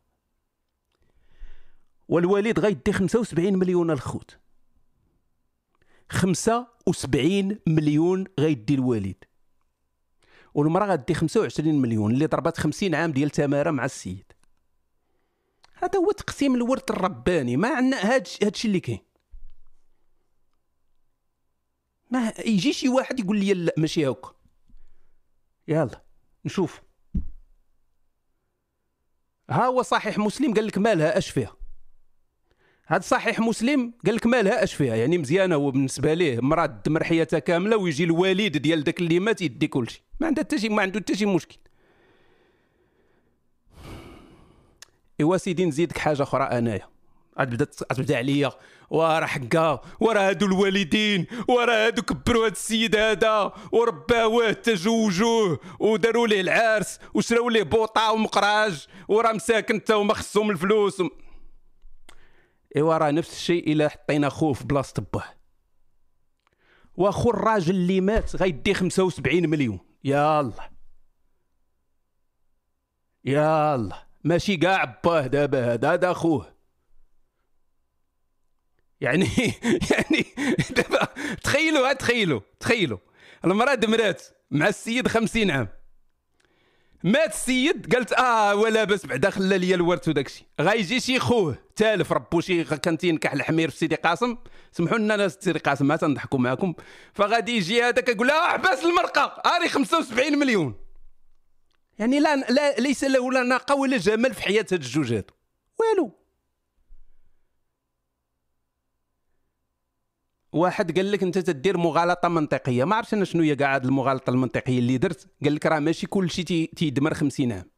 والوالد غيدي 75 مليون الخوت. 75 مليون غيدي الوالد. والمرأة غدي 25 مليون اللي ضربت 50 عام ديال تمارة مع السيد. هذا هو تقسيم الورث الرباني. ما عندنا هادشي هادشي اللي كاين. ما يجي شي واحد يقول لي لا ماشي هكا يلا نشوف. ها هو صحيح مسلم؟ قال لك مالها اش فيها؟ هذا صحيح مسلم؟ قال لك مالها اش فيها؟ يعني مزيانة هو بالنسبة ليه مراه تدمر حياتها كاملة ويجي الوالد ديال داك اللي مات يدي كل شيء ما عنده حتى شي ما عنده حتى شي مشكل. إيوا سيدي نزيدك حاجة أخرى أنايا. غتبدا غتبدا عليا. وراه حكا وراه هادو الوالدين وراه هادو كبروا هاد السيد هذا ورباوه تزوجوه وداروا ليه العرس وشراو ليه بوطه ومقراج وراه مساكن حتى هما خصهم الفلوس. إيوا راه نفس الشيء إلا حطينا خوه بلاصة باه واخو الراجل اللي مات غيدي 75 مليون. يلا يلا ماشي كاع باه دابا هذا هذا اخوه يعني يعني دابا تخيلوا تخيلوا تخيلوا. المراه دمرات مع السيد 50 عام. مات السيد قالت آه ولا بس بعدا خلى لي الورث وداك الشيء. غايجي شي خوه تالف ربو شي كان تينكح الحمير في سيدي قاسم. سمحوا لنا ناس سيدي قاسم ما تنضحكوا معكم فغادي يجي هذاك يقول آه حبس المرقة اري 75 مليون. يعني لا, لا ليس له لا ناقة ولا جمال في حياة هاد الجوج هادو. والو. واحد قال لك انت تدير مغالطة منطقية. ما عرفتش أنا شنو هي كاع المغالطة المنطقية. اللي درت قال لك راه ماشي كل شيء تيدمر 50 عام.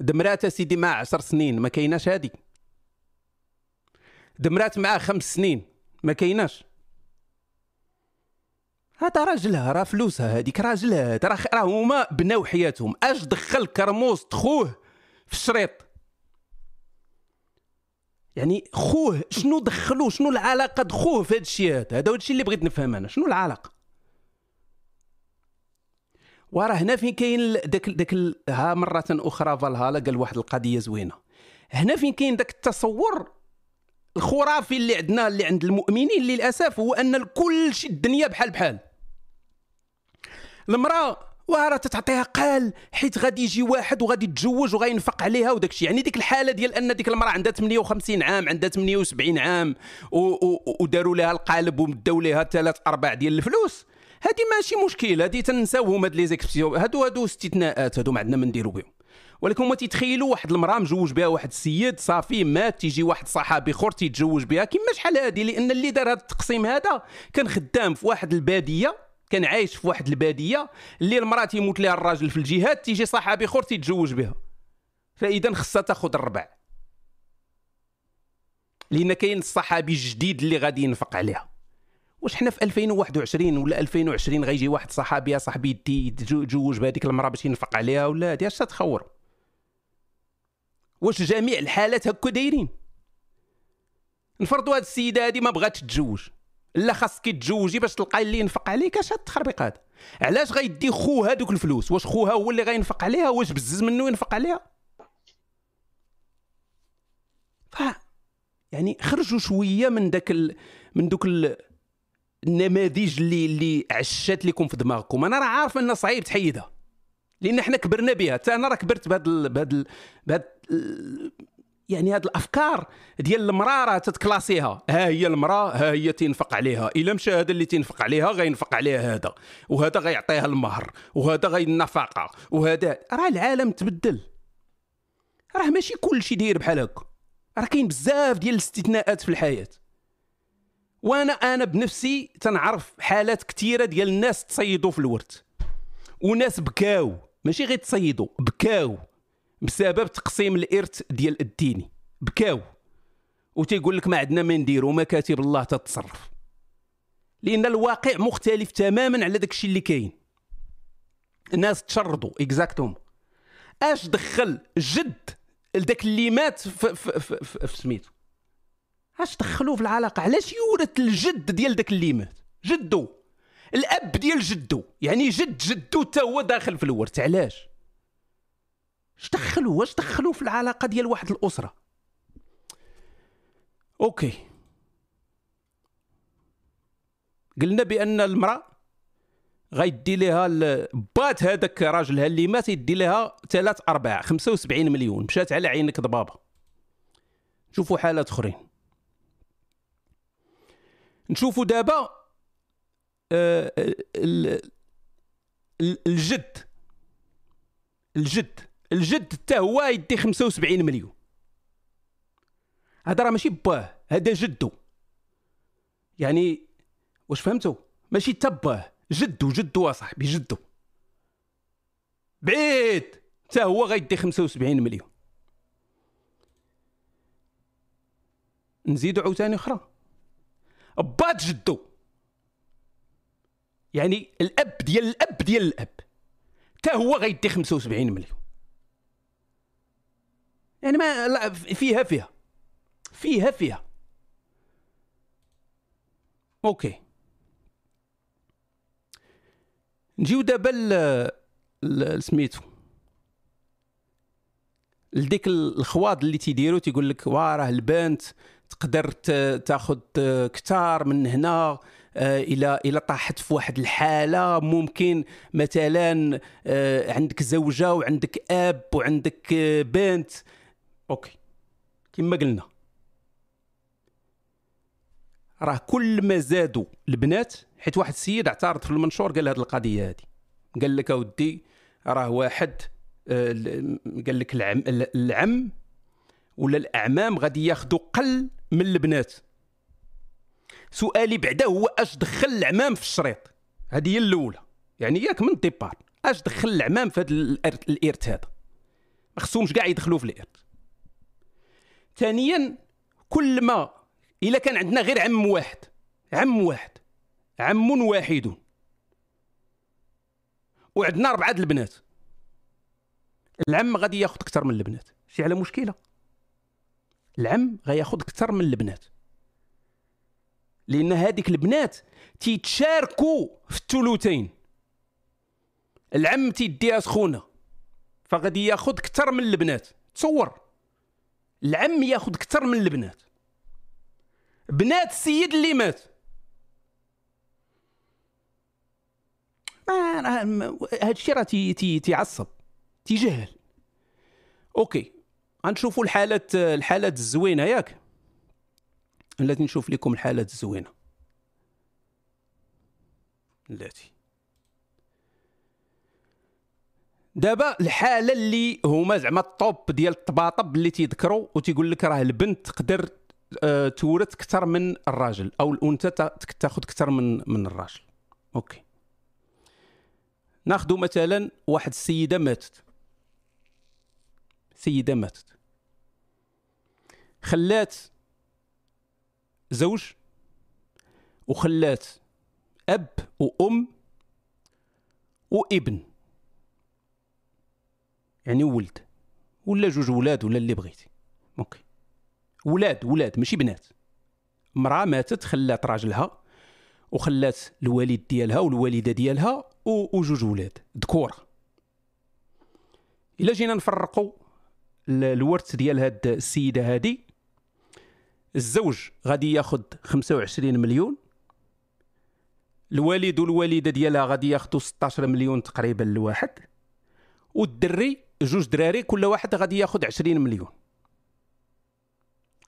دمرات سيدي مع 10 سنين ما كايناش هادي. دمرات معاه خمس سنين ما كايناش. هذا راجلها راه فلوسها هذيك راجلها. راه هما بناو حياتهم. اش دخل كرموس خوه في الشريط؟ يعني خوه شنو دخلوه شنو العلاقة دخوه في هذا الشيء هذا؟ هذا هو الشيء اللي بغيت نفهم أنا. شنو العلاقة؟ وراه هنا فين كاين داك داك ها مرة أخرى فالهالا قال واحد القضية زوينة. هنا فين كاين داك التصور الخرافي اللي عندنا اللي عند المؤمنين للأسف هو أن كل شيء الدنيا بحال بحال. المرأة وراه تتعطيها قال حيت غادي يجي واحد وغادي يتزوج وغينفق عليها وداك الشيء يعني ديك الحالة ديال أن ديك المرأة عندها 58 عام عندها 78 عام وداروا لها القالب ومداو لها ثلاث أرباع ديال الفلوس هذه ماشي مشكل هذه تنساوهم هاد لي زيكسبسيون هادو هادو استثناءات هادو ما عندنا ما نديرو بهم. ولكن هما تيتخيلوا واحد المرأة مجوج بها واحد السيد صافي مات تيجي واحد صحابي أخر تيتزوج بها. كيما شحال هادي؟ لأن اللي دار هذا التقسيم هذا كان خدام في واحد البادية كان عايش في واحد البادية اللي المرأة تيموت لها الراجل في الجهاد تيجي صحابي اخر تيتزوج بها. فإذا خصها تاخذ الربع. لأن كاين الصحابي الجديد اللي غادي ينفق عليها. واش حنا في 2021 ولا 2020 غيجي واحد صحابي يا صاحبي يتزوج بهذيك المرأة باش ينفق عليها ولا هادي اش تتخور واش جميع الحالات هكا دايرين؟ نفرضوا هاد السيدة هادي ما بغاتش تتزوج لا خاصك تتزوجي باش تلقاي اللي ينفق عليك اش هاد التخربيق هذا علاش غيدي خوها دوك الفلوس؟ واش خوها هو اللي غينفق عليها؟ واش بزز منه ينفق عليها؟ ف يعني خرجوا شوية من داك ال... من دوك ال... النماذج اللي اللي عشات لكم في دماغكم. أنا راه عارف أنها صعيب تحيدها. لأن حنا كبرنا بها. حتى أنا راه كبرت بهاد ال... بهاد ال... بهاد. يعني هاد الأفكار ديال المراه راه تتكلاسيها. ها هي المرأة ها هي تنفق عليها. إلا مشى هذا اللي تنفق عليها غينفق عليها هذا. وهذا غيعطيها المهر. وهذا غي النفقه وهذا راه العالم تبدل. راه ماشي كل شيء داير بحال هكا. راه كاين بزاف ديال الاستثناءات في الحياة. وأنا أنا بنفسي تنعرف حالات كثيرة ديال الناس تصيدوا في الورث وناس بكاو. ماشي غير تصيدوا بكاو. بسبب تقسيم الإرث ديال الديني. بكاو. وتيقول لك ما عندنا ما نديرو مكاتب الله تتصرف. لأن الواقع مختلف تماما على داك الشيء اللي كاين. الناس تشردوا اكزاكتوم أش دخل جد لذاك اللي مات في, في, في, في, في سميتو؟ أش دخلوه في العلاقة؟ علاش يورث الجد ديال داك اللي مات؟ جدو. الأب ديال جدو. يعني جد جدو حتى هو داخل في الورث. علاش؟ اش دخلوا واش دخلوا في العلاقة ديال واحد الأسرة. أوكي. قلنا بأن المرأة غيدي لها بات هذاك راجلها اللي مات يدي لها ثلاث أرباع 75 مليون. مشات على عينك ضبابة. شوفوا حالات آخرين. نشوفوا دابا آه الجد. الجد. الجد حتى هو يدي 75 مليون. هذا راه ماشي باه هذا جدو. يعني واش فهمتوا؟ ماشي تباه جدو جدو أصاحبي جدو. بعيد حتى هو غيدي 75 مليون. نزيدو عاوتاني أخرى. بات جدو. يعني الأب ديال الأب ديال الأب. حتى هو غيدي 75 مليون. يعني ما لا فيها فيها. فيها فيها. أوكي. نجيو دابا سميتو لديك الخواض اللي تيديروا تيقول لك واه راه البنت تقدر تاخذ كتار من هنا آه، إلى إلى طاحت في واحد الحالة. ممكن مثلا آه، عندك زوجة وعندك أب وعندك آه، بنت. أوكي. كما قلنا. راه كل ما زادوا البنات حيت واحد السيد اعترض في المنشور قال هذه القضية هذه قال لك أودي راه واحد آه، قال لك العم العم ولا الأعمام غادي ياخذوا قل من البنات. سؤالي بعدا هو أش دخل العمام في الشريط؟ هذه هي الأولى. يعني ياك من الديبار. أش دخل العمام في هذا الارث هذا ما خصهمش كاع يدخلوا في الإرث. ثانيا كل ما الا كان عندنا غير عم واحد عم واحد عم واحد. وعندنا أربعة البنات. العم غادي ياخذ أكثر من البنات. شي على مشكلة؟ العم غياخذ أكثر من البنات. لأن هذيك البنات تيتشاركوا في الثلثين. العم تيديها سخونة فغادي ياخذ أكثر من البنات. تصور. العم ياخذ أكثر من البنات. بنات السيد اللي مات. هذا الشيء راه تيعصب تيجهل. أوكي غنشوفوا الحالات الحالات الزوينة ياك. التي نشوف لكم الحالات الزوينة. التي. دابا الحالة اللي هما زعما الطوب ديال الطباطب اللي تيذكروا وتيقول لك راه البنت تقدر آه، تورث أكثر من الراجل أو الأنثى تا- تاخذ أكثر من من الراجل. أوكي. ناخذ مثلا واحد السيدة ماتت. سيدة ماتت. خلات زوج وخلات أب وأم وابن. يعني ولد. ولا جوج ولاد ولا اللي بغيتي. OK ولاد ولاد ماشي بنات. امرأة ماتت خلات راجلها وخلات الوالد ديالها والوالدة ديالها وجوج ولاد ذكور إلا جينا نفرقوا ال- الورث ديال هاد السيدة هادي. الزوج غادي ياخذ 25 مليون. الوالد والوالدة ديالها غادي ياخذوا 16 مليون تقريبا لواحد والدري جوج دراري كل واحد غادي ياخذ 20 مليون.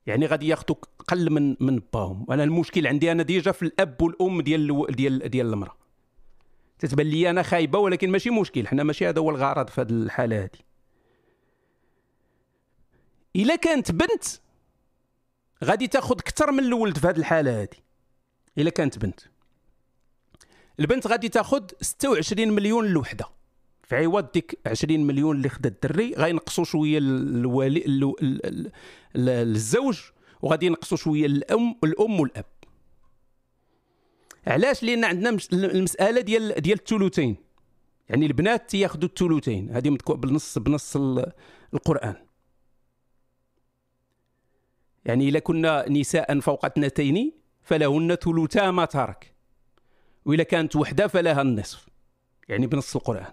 يعني غادي ياخذوا قل من من باهم. أنا المشكل عندي أنا déjà في الأب والأم ديال ديال ديال المرأة. تتبان لي أنا خايبة ولكن ماشي مشكل. حنا ماشي هذا هو الغرض في هذه الحالة هذه. إلا كانت بنت غادي تاخذ أكثر من الولد في هذه الحالة هذه. إلا كانت بنت. البنت غادي تاخذ 26 مليون الوحده عوض ديك 20 مليون اللي خدا الدري غينقصوا شوية الوالي ال- ال- ال- ال- الزوج وغادي ينقصوا شوية الأم الأم والأب. علاش؟ لأن عندنا المسألة ديال ديال الثلثين. يعني البنات تياخذوا الثلثين. هذه مذكور بنص بنص ال- القرآن. يعني إلا كنا نساء فوق اثنتين فلهن ثلثا ما ترك. واذا كانت وحدة فلها النصف. يعني بنص القرآن.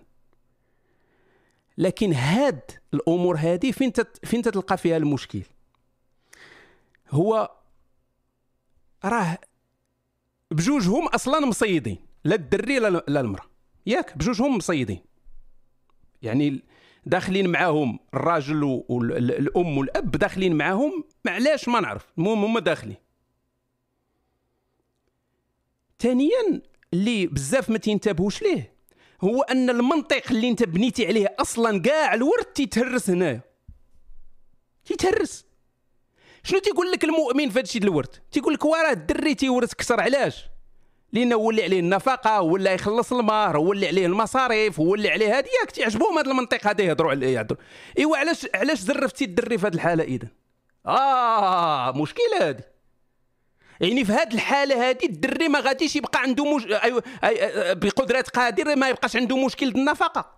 لكن هاد الأمور هذه فين تت فين تتلقى فيها المشكل؟ هو راه بجوجهم أصلا مصيدين لا الدري لا المرأة. ياك بجوجهم مصيدين. يعني داخلين معاهم الراجل والام والأب داخلين معاهم معلاش ما نعرف المهم هما داخلين. ثانيا اللي بزاف ما تينتبهوش ليه هو أن المنطق اللي أنت بنيتي عليه أصلا كاع الورد تيتهرس هنايا. تيتهرس. شنو تيقول لك المؤمن في هادشي الورد؟ تيقول لك وراه الدري تيورث كثر علاش؟ لأنه هو اللي عليه النفقة هو اللي يخلص المهر هو اللي عليه المصاريف هو اللي عليه هذه ياك تيعجبهم هذا المنطق هذا يهضروا عليه يهضروا. إيوا علاش علاش زرفتي الدري في هذه الحالة اذا آه مشكلة هذه يعني في هذه الحالة هذه الدري ما غاديش يبقى عنده مش... أيوة... أي... بقدرة قادر ما يبقاش عنده مشكل النفقه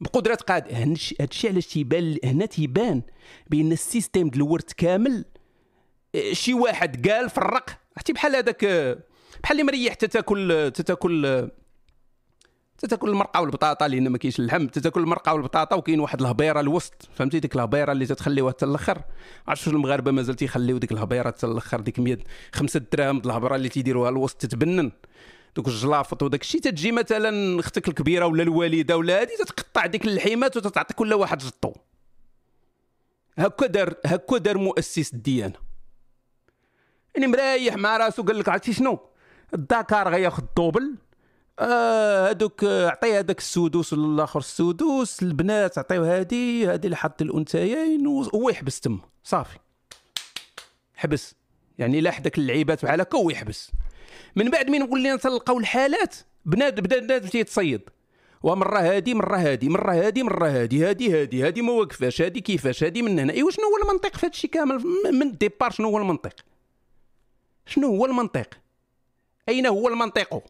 بقدرة قادر. هذا الشيء علاش تيبان هنا تيبان بأن ال système ديال الورث كامل شي واحد قال فرق. عرفتي بحال هذاك بحال اللي مريح تتاكل تتاكل تتاكل المرقة والبطاطا لأن ما كاينش اللحم. تتاكل المرقة والبطاطا وكاين واحد الهبيرة الوسط. فهمتي؟ ديك الهبيرة اللي تتخليوها حتى الآخر عرفت المغاربة مازال تيخليو ديك الهبيرة حتى الآخر ديك 100 خمسة دراهم د الهبره اللي تيديروها الوسط تتبنن. دوك الجلافط وداك الشيء تتجي مثلا أختك الكبيرة ولا الوالدة ولا هذه تتقطع ديك اللحيمات وتتعطي كل واحد جطو هكا دار هكا دار مؤسس الديانة. يعني مريح مع راسو قال لك عرفتي شنو؟ الدكار غياخذ الدوبل. آه، عطيه هذاك السدوس ولا الآخر السدوس البنات عطيو هذه هذه اللي حط الانثيين وهو يحبس تما صافي. حبس. يعني لاح داك اللعيبات بحال هكا هو يحبس. من بعد من ولينا تلقاو الحالات بناد بدا بنادم تيتصيد ومرة هادي مرة هادي مرة هادي مرة هادي هادي هادي هادي ما واقفاش هادي كيفاش هادي من هنا. إيوا شنو هو المنطق في هادشي كامل؟ من ال départ شنو هو المنطق؟ شنو هو المنطق؟ أين هو المنطق؟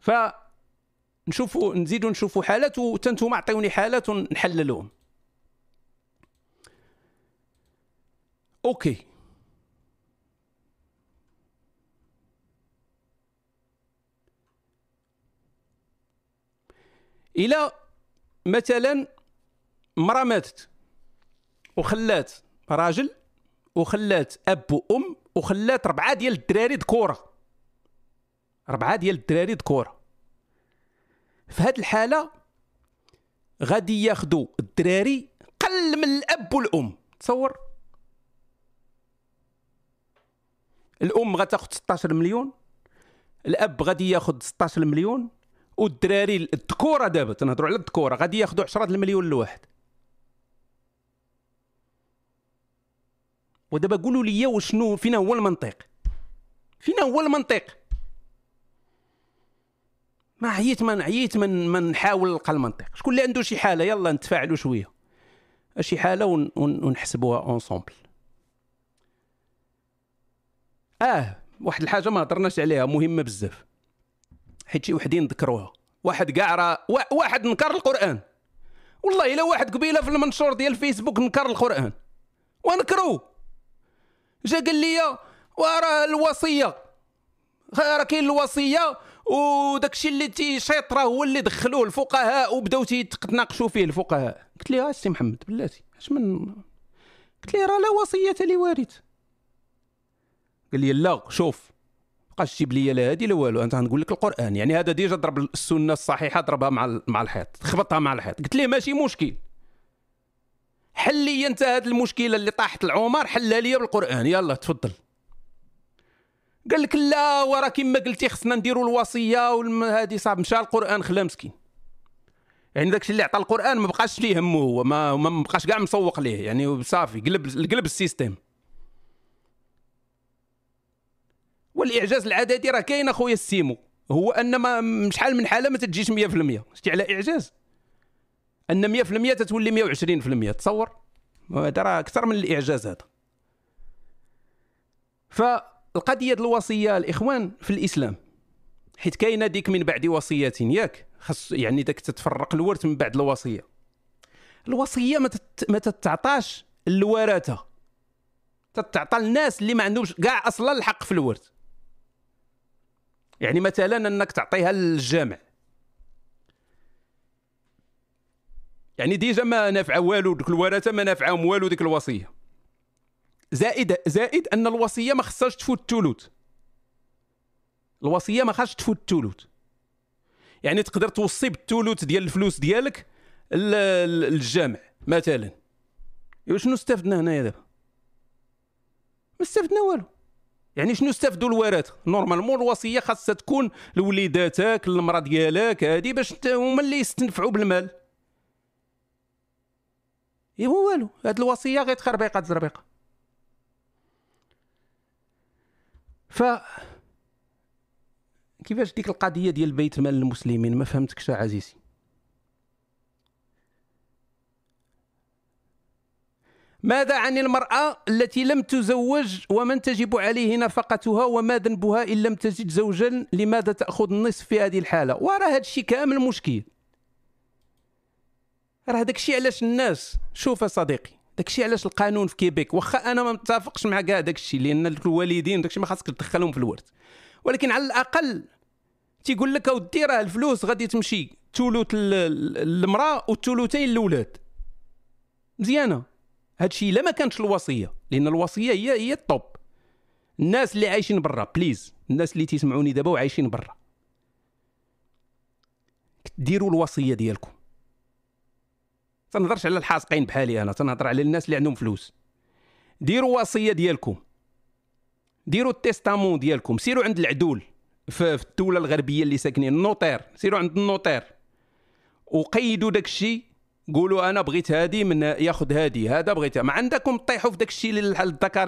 ف نشوفوا نزيدوا نشوفوا حالات وتنتوما عطيوني حالات ونحللهم OK. إلى مثلا مرة ماتت وخلات راجل وخلات أب وأم وخلات ربعة ديال الدراري ذكورة. ربعة ديال الدراري ذكوره في هذه الحالة غادي ياخذوا الدراري قل من الأب والأم. تصور. الأم غتاخذ 16 مليون الأب غادي ياخذ 16 مليون والدراري الذكورة دابا تنهضروا على الذكورة غادي ياخذوا 10 المليون الواحد ودابا قولوا لي وشنو فينا هو المنطق؟ فينا هو المنطق. ما عييت من عييت من من نحاول نلقى المنطق. شكون اللي عنده شي حالة يلا نتفاعلوا شوية. شي حالة ون ونحسبوها اونسومبل آه واحد الحاجة ما هضرناش عليها مهمة بزاف. حيت شي وحدين ذكروها. واحد كاع راه واحد نكر القرآن. والله إلا واحد قبيلة في المنشور ديال الفيسبوك نكر القرآن. ونكرو. جا قال لي وراه الوصية. راه كاين الوصية. وداك الشيء اللي تيشيط راه هو اللي دخلوه الفقهاء وبداو تيتناقشوا فيه الفقهاء. قلت له السي محمد بلاتي اش من قلت له راه لا وصية لوارث قال لي لا شوف بقاش تجيب لي لا هادي لا والو أنت غنقول لك القرآن. يعني هذا ديجا ضرب السنة الصحيحة ضربها مع مع الحيط خبطها مع الحيط. قلت ليه ماشي مشكل. حل لي أنت هذه المشكلة اللي طاحت العمر حلها لي بالقرآن. يلا تفضل. قال لك لا وراه كما قلتي خصنا نديروا الوصية وهذه صعب مشى القرآن خلا مسكين. يعني داكشي اللي عطى القرآن ما بقاش ليه همه هو ما ما بقاش كاع مسوق ليه يعني صافي قلب قلب ال système والإعجاز العددي راه كاين أخويا السيمو هو أن ما شحال من حالة ما تجيش 100% شتي على إعجاز؟ أن 100% تتولي 120% تصور؟ هذا راه أكثر من الإعجاز هذا. فالقضيه الوصية الإخوان في الإسلام حيت كاينة ديك من بعد وصيه ياك؟ خص يعني داك تتفرق الورث من بعد الوصية. الوصية ما. ما تتعطاش الورثة. تتعطى الناس اللي ما عندهمش كاع أصلا الحق في الورث. يعني مثلا أنك تعطيها للجامع. يعني déjà ما نافعه والو دوك الورثة ما نافعهم والو ديك الوصية. زائد زائد أن الوصية ما خصهاش تفوت الثلث الوصية ما خاصش تفوت الثلث يعني تقدر توصي بالثلث ديال الفلوس ديالك للجامع مثلا. شنو استفدنا هنايا دابا؟ ما استفدنا والو. يعني شنو استفدوا الورثه نورمالمون الوصية خاصها تكون لوليداتك المراه ديالك هذه باش هما اللي يستنفعوا بالمال. ايوا والو. هاد الوصية غير تخربيقة تزربيقة. ف كيفاش ديك القضية ديال بيت مال المسلمين؟ ما فهمتكش عزيزي. ماذا عن المرأة التي لم تزوج ومن تجب عليه نفقتها وما ذنبها إن لم تجد زوجا؟ لماذا تأخذ النصف في هذه الحالة؟ وراه هذا الشيء كامل مشكل. راه داك الشيء علاش الناس؟ شوف صديقي. داك الشيء علاش القانون في كيبيك؟ واخا أنا ما متفقش مع كاع داك الشيء لأن الوالدين داك الشيء ما خاصك تدخلهم في الورث ولكن على الأقل تيقول لك أودي راه الفلوس غادي تمشي ثلث المرأة والثلثين الأولاد. مزيانة. هادشي إلا ما كانتش الوصية لأن الوصية هي هي الطوب. الناس اللي عايشين برا بليز الناس اللي تسمعوني دابا وعايشين برا. ديروا الوصية ديالكم. تنهضرش على الحاسقين بحالي أنا تنهضر على الناس اللي عندهم فلوس. ديروا وصية ديالكم. ديروا ال testament ديالكم. سيروا عند العدول في الدولة الغربية اللي ساكنين ال notaire سيروا عند ال notaire وقيدوا داك الشيء قولوا أنا بغيت هادي من ياخذ هادي هذا بغيتها ما عندكم طيحوا في داك الشيء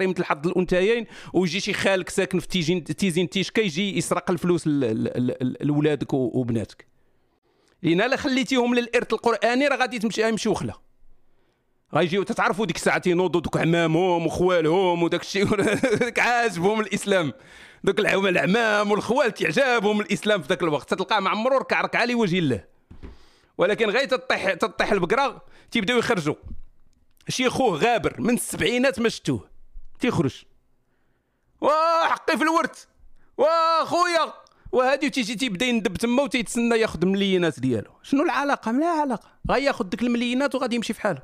مثل حظ الأنثيين ويجي شي خالك ساكن في تيجين تيزين تيشكا يجي يسرق الفلوس لولادك وبناتك. لأن الا خليتيهم للإرث القرآني راه غادي تمشي يمشيو خلا غيجيو تتعرفوا ديك الساعة تينوضوا دوك عمامهم وخوالهم وداك الشيء عاجبهم الإسلام. دوك العمام والخوال تعجبهم الإسلام في ذاك الوقت. تلقاه مع عمرو ركع ركعة لوجه الله. ولكن غير تطيح تطيح البقرة تيبداو يخرجوا. شي خوه غابر من السبعينات ما شفتوه تيخرج. واه حقي في الورث واه خويا. وهادي تيجي تيبدا يندب تما وتيتسنى ياخذ المليونات ديالو. شنو العلاقة؟ ما علاقة. غياخذ ديك المليونات وغادي يمشي في حاله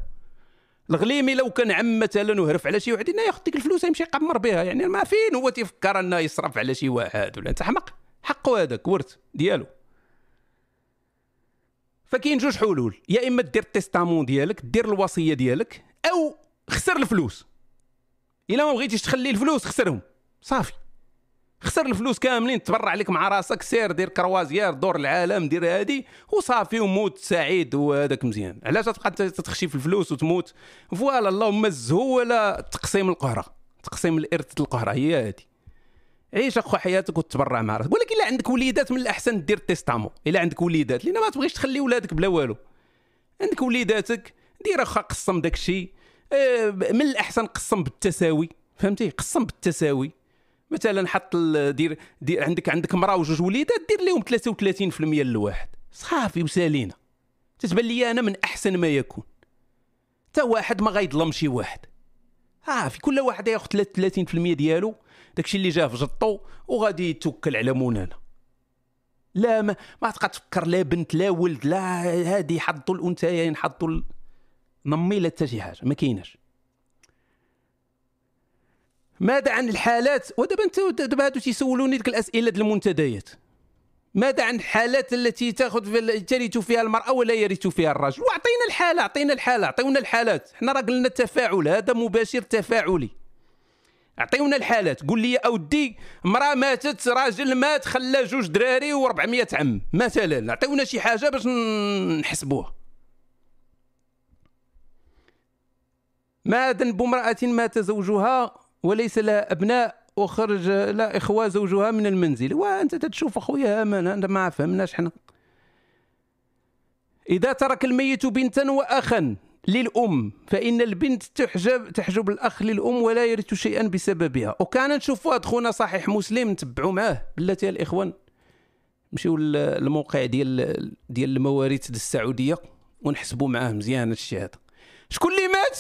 الغليمي لو كان عم مثلا وهرف على شي واحد ياخذ ديك الفلوس يمشي يقمر بها. يعني ما فين هو تيفكر أنه يصرف على شي واحد ولا أنت حمق؟ حقه هذاك ورث ديالو. فكاين جوج حلول. يا إما دير ال testament ديالك دير الوصية ديالك أو خسر الفلوس. إلا ما بغيتيش تخلي الفلوس خسرهم. صافي. خسر الفلوس كاملين تبرع عليك مع راسك سير دير croisière دور العالم دير هادي وصافي وموت سعيد وهذاك مزيان. علاش تبقى تخشي في الفلوس وتموت؟ ف voilà اللهم الزهو ولا تقسيم القهرة تقسيم الإرث القهرة هي هادي. عيش أخو حياتك وتبرع مع راسك. ولكن إلا عندك وليدات من الأحسن دير testament إلا عندك وليدات لأن ما تبغيش تخلي ولادك بلا والو. عندك وليداتك دير أخا قسم داك الشيء. آه، من الأحسن قسم بالتساوي. فهمتي؟ قسم بالتساوي. مثلا حط دير, دير عندك عندك مراه وجوج وليدات دير لهم 33% للواحد صافي وسالينا تتبان لي أنا من أحسن ما يكون. حتى واحد ما غيظلم شي واحد. آه في كل واحد ياخذ 33% ديالو. داكشي اللي جا في جطو وغادي يتوكل على مولانا. لا ما, ما تبقى تفكر لا بنت لا ولد لا هادي حطوا الأنثيين حطوا نمي لا حتى شي حاجة ما كايناش. ماذا عن الحالات؟ ودابا انت دابا هادو تيسولوني ديك الأسئلة ديال المنتديات. ماذا عن الحالات التي تاخذ في ترث فيها المرأة ولا يرث فيها الرجل؟ وأعطينا الحالة أعطينا الحالة أعطيونا الحالات. حنا راه قلنا التفاعل هذا مباشر تفاعلي. أعطيونا الحالات. قول لي أودي امرأة ماتت راجل مات خلى جوج دراري و400 عم مثلا. أعطيونا شي حاجة باش نحسبوها. ما ذنب امراه مات زوجها؟ وليس لها أبناء وخرج لا إخوة زوجها من المنزل. وأنت تشوف أخويا امانه انت ما فهمناش حنا. إذا ترك الميت بنتا وأخا للأم فإن البنت تحجب تحجب الأخ للأم ولا يرث شيئا بسببها. وكان نشوفوا خونا صحيح مسلم نتبعوا معاه بلاتي الإخوان. نمشيو للموقع ديال ديال المواريث ديال السعودية ونحسبوا معاه مزيان هادشي هذا. شكون اللي مات؟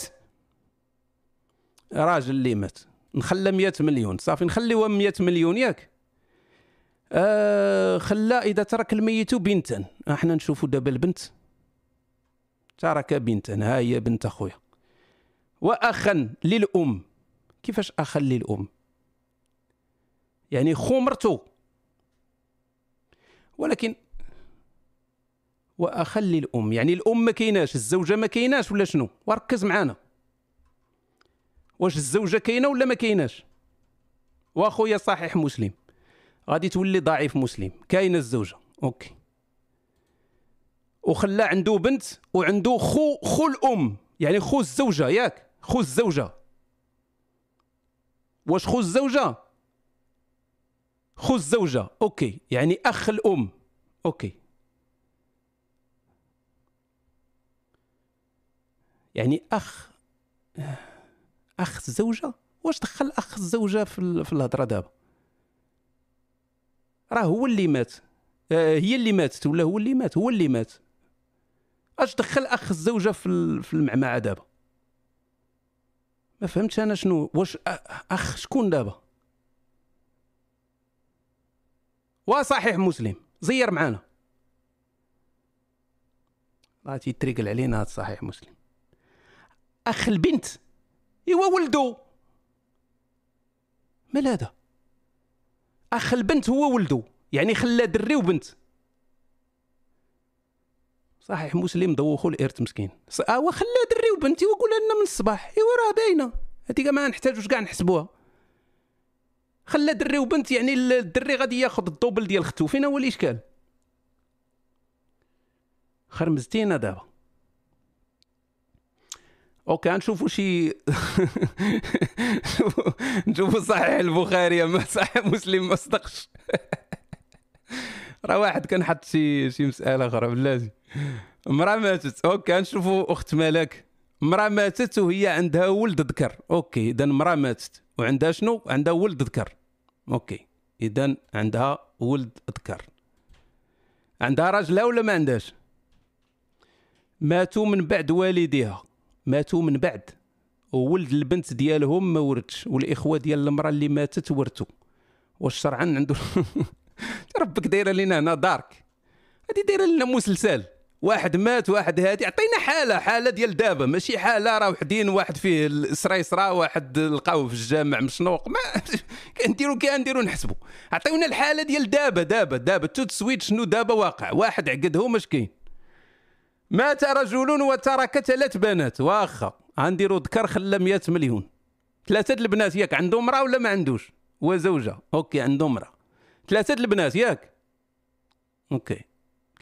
راجل اللي مات. نخلى 100 مليون. صافي نخليوها 100 مليون ياك. آه خلى إذا ترك الميت بنتا. أحنا نشوفوا دابا البنت. ترك بنتا. ها هي بنت أخويا. واخا للأم. كيفاش اخا للأم؟ يعني خو مرتو ولكن واخا للأم. يعني الأم ما كايناش الزوجة ما كايناش ولا شنو؟ وركز معانا. واش الزوجة كاينة ولا ما كايناش؟ واخويا صحيح مسلم. غادي تولي ضعيف مسلم. كاينة الزوجة. أوكي. وخلى عنده بنت وعنده خو خو الأم. يعني خو الزوجة ياك. خو الزوجة. واش خو الزوجة؟ خو الزوجة. okay. يعني أخ الأم. okay. يعني أخ. أخ الزوجه واش دخل أخ الزوجه في في الهضرة دابا؟ راه هو اللي مات. آه هي اللي ماتت ولا هو اللي مات؟ هو اللي مات. أش دخل أخ الزوجه في في المعمعة دابا؟ ما فهمتش أنا شنو واش أخ شكون دابا؟ وصحيح مسلم زير معانا. راه تيتريقل علينا هذا صحيح مسلم. أخ البنت. ولدو. مال هذا؟ أخ البنت هو ولدو يعني خلى دري وبنت. صحيح مسلم دوخو الإرث مسكين. آه خلى دري وبنتي وقول لنا من الصباح. إيوا راه باينة. هذيك ما نحتاجوش كاع نحسبوها. خلى دري وبنت يعني الدري غادي ياخذ ال double ديال ختو. فين هو الإشكال. خرمزتينا دابا. okay نشوفوا شي نشوفوا صحيح البخاري اما صحيح مسلم ما صدقش راه واحد كان حط شي شي مسألة أخرى بلاتي. امرأة ماتت. okay نشوفوا أخت ملاك امرأة ماتت وهي عندها ولد ذكر. okay اذا امرأة ماتت. وعندها شنو؟ عندها ولد ذكر. okay اذا عندها ولد ذكر. عندها راجلها ولا ما عندهاش؟ ماتوا من بعد والديها. ماتوا من بعد. وولد البنت ديالهم ما ورثش والإخوة ديال المرأة اللي ماتت ورثوا واش شرعا عنده ربك دايرة لنا هنا دارك. هذه دايرة لنا مسلسل. واحد مات واحد هادي. عطينا حالة حالة ديال دابا. ماشي حالة راه وحدين واحد فيه السريسرا واحد لقاوه في الجامع مشنوق. ما كنديروا كنديروا نحسبوا عطيونا الحالة ديال دابا دابا دابا. تو تسويت شنو دابا واقع. واحد عقدهم اش كاين؟ مات رجل وترك ثلاث بنات. واخا غنديروا ذكر خلى 100 مليون. ثلاثة البنات ياك عنده امرأة ولا ما عندوش؟ وزوجه okay عنده امرأة. ثلاثة د البنات ياك؟ okay.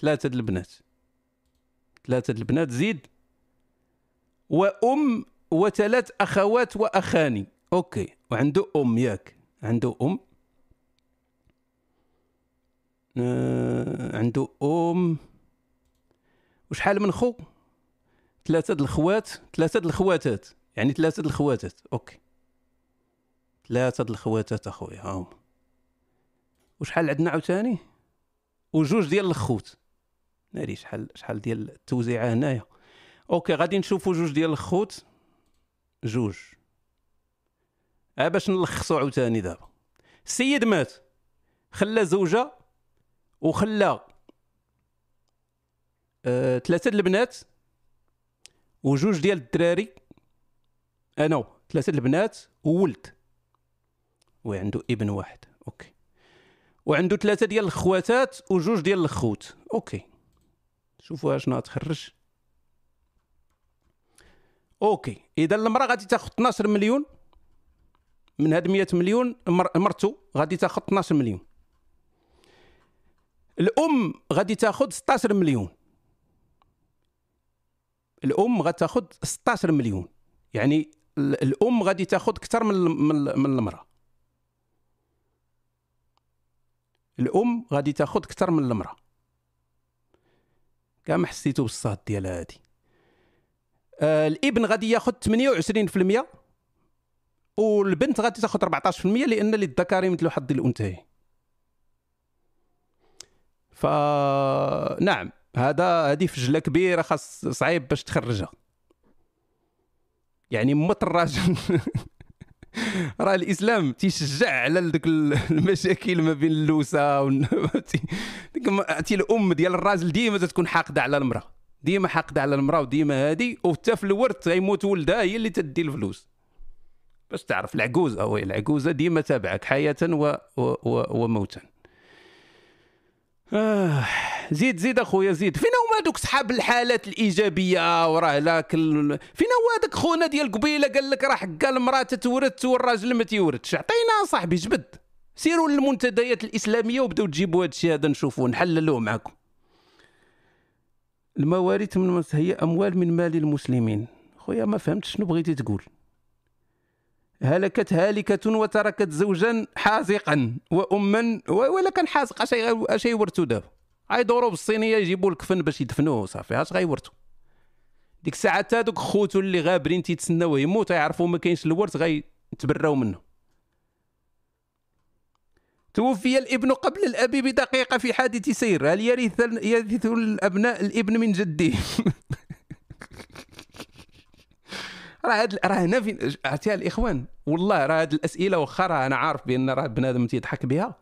ثلاثة د البنات. ثلاثة د البنات زيد. وأم وثلاث أخوات وأخان. okay. وعنده أم ياك. عنده أم. آه عنده أم. وشحال من خو؟ ثلاثة د الخوات ثلاثة د الخواتات. يعني ثلاثة د الخواتات. okay. ثلاثة د الخواتات أخويا ها هما وشحال عندنا عاوتاني؟ وجوج ديال الخوت. ناري شحال شحال ديال التوزيعة هنايا؟ okay غادي نشوفوا جوج ديال الخوت. جوج. ها باش نلخصوا عاوتاني دابا. السيد مات. خلى زوجة وخلى آه، ثلاثة د البنات وجوج ديال الدراري. أنا ثلاثة د البنات وولد. وعنده ابن واحد. okay. وعنده ثلاثة ديال الخواتات وجوج ديال الخوت. okay. شوفوا شنو غتخرج. okay. إذا المرأة غادي تاخذ 12 مليون. من هاد 100 مليون مر... مرتو غادي تاخذ 12 مليون. الأم غادي تاخذ 16 مليون. الأم غتاخذ 16 مليون. يعني ال- الأم غادي تاخذ أكثر من من من المرأة. الأم غادي تاخذ أكثر من المرأة. كاع ما حسيتو بالصاد ديالها هادي. آه الإبن غادي ياخذ 28% والبنت غادي تاخذ 14% لأن للذكر مثل حظ الانثيين نعم. هذا هذه فجله كبيرة خاص صعيب باش تخرجها. يعني مت الراجل. راه الإسلام تيشجع على ذوك المشاكل ما بين اللوسة ديك الأم ديال الراجل ديما تكون حاقدة على المرأة. ديما حاقدة على المرأة وديما هادي وحتى في الورث غيموت ولدها هي اللي تدي الفلوس. باش تعرف العجوزة وي العجوزة ديما تابعك حياة و... و... و... وموتا. آه زيد زيد أخويا زيد. فين هما دوك صحاب الحالات الإيجابية؟ وراه لا كل فين هو هذاك خونا ديال قبيلة قال لك راه حكا المراه تتورث والراجل ما تيورثش؟ عطينا صاحبي جبد. سيروا للمنتديات الإسلامية وبداو تجيبوا هذا الشيء هذا نشوفوه نحللوه معكم المواريث من هي أموال من مال المسلمين. خويا ما فهمت شنو بغيتي تقول؟ هلكت هالكة وتركت زوجا حازقا وأما ولا كان حازق اش اش يورثوا دابا. غيدوروا بالصينية يجيبوا الكفن باش يدفنوه صافي اش غيورثوا ديك الساعات هذوك خوتو اللي غابرين تيتسناوه يموت يعرفوا ما كاينش الورث غيتبراو منه. توفي الابن قبل الأب بدقيقة في حادث سير. هل يرث يرث الأبناء الابن من جده راه هاد راه هنا فين؟ عرفتي الإخوان؟ والله راه هاد الأسئلة واخا راه أنا عارف بأن راه بنادم تيضحك بها.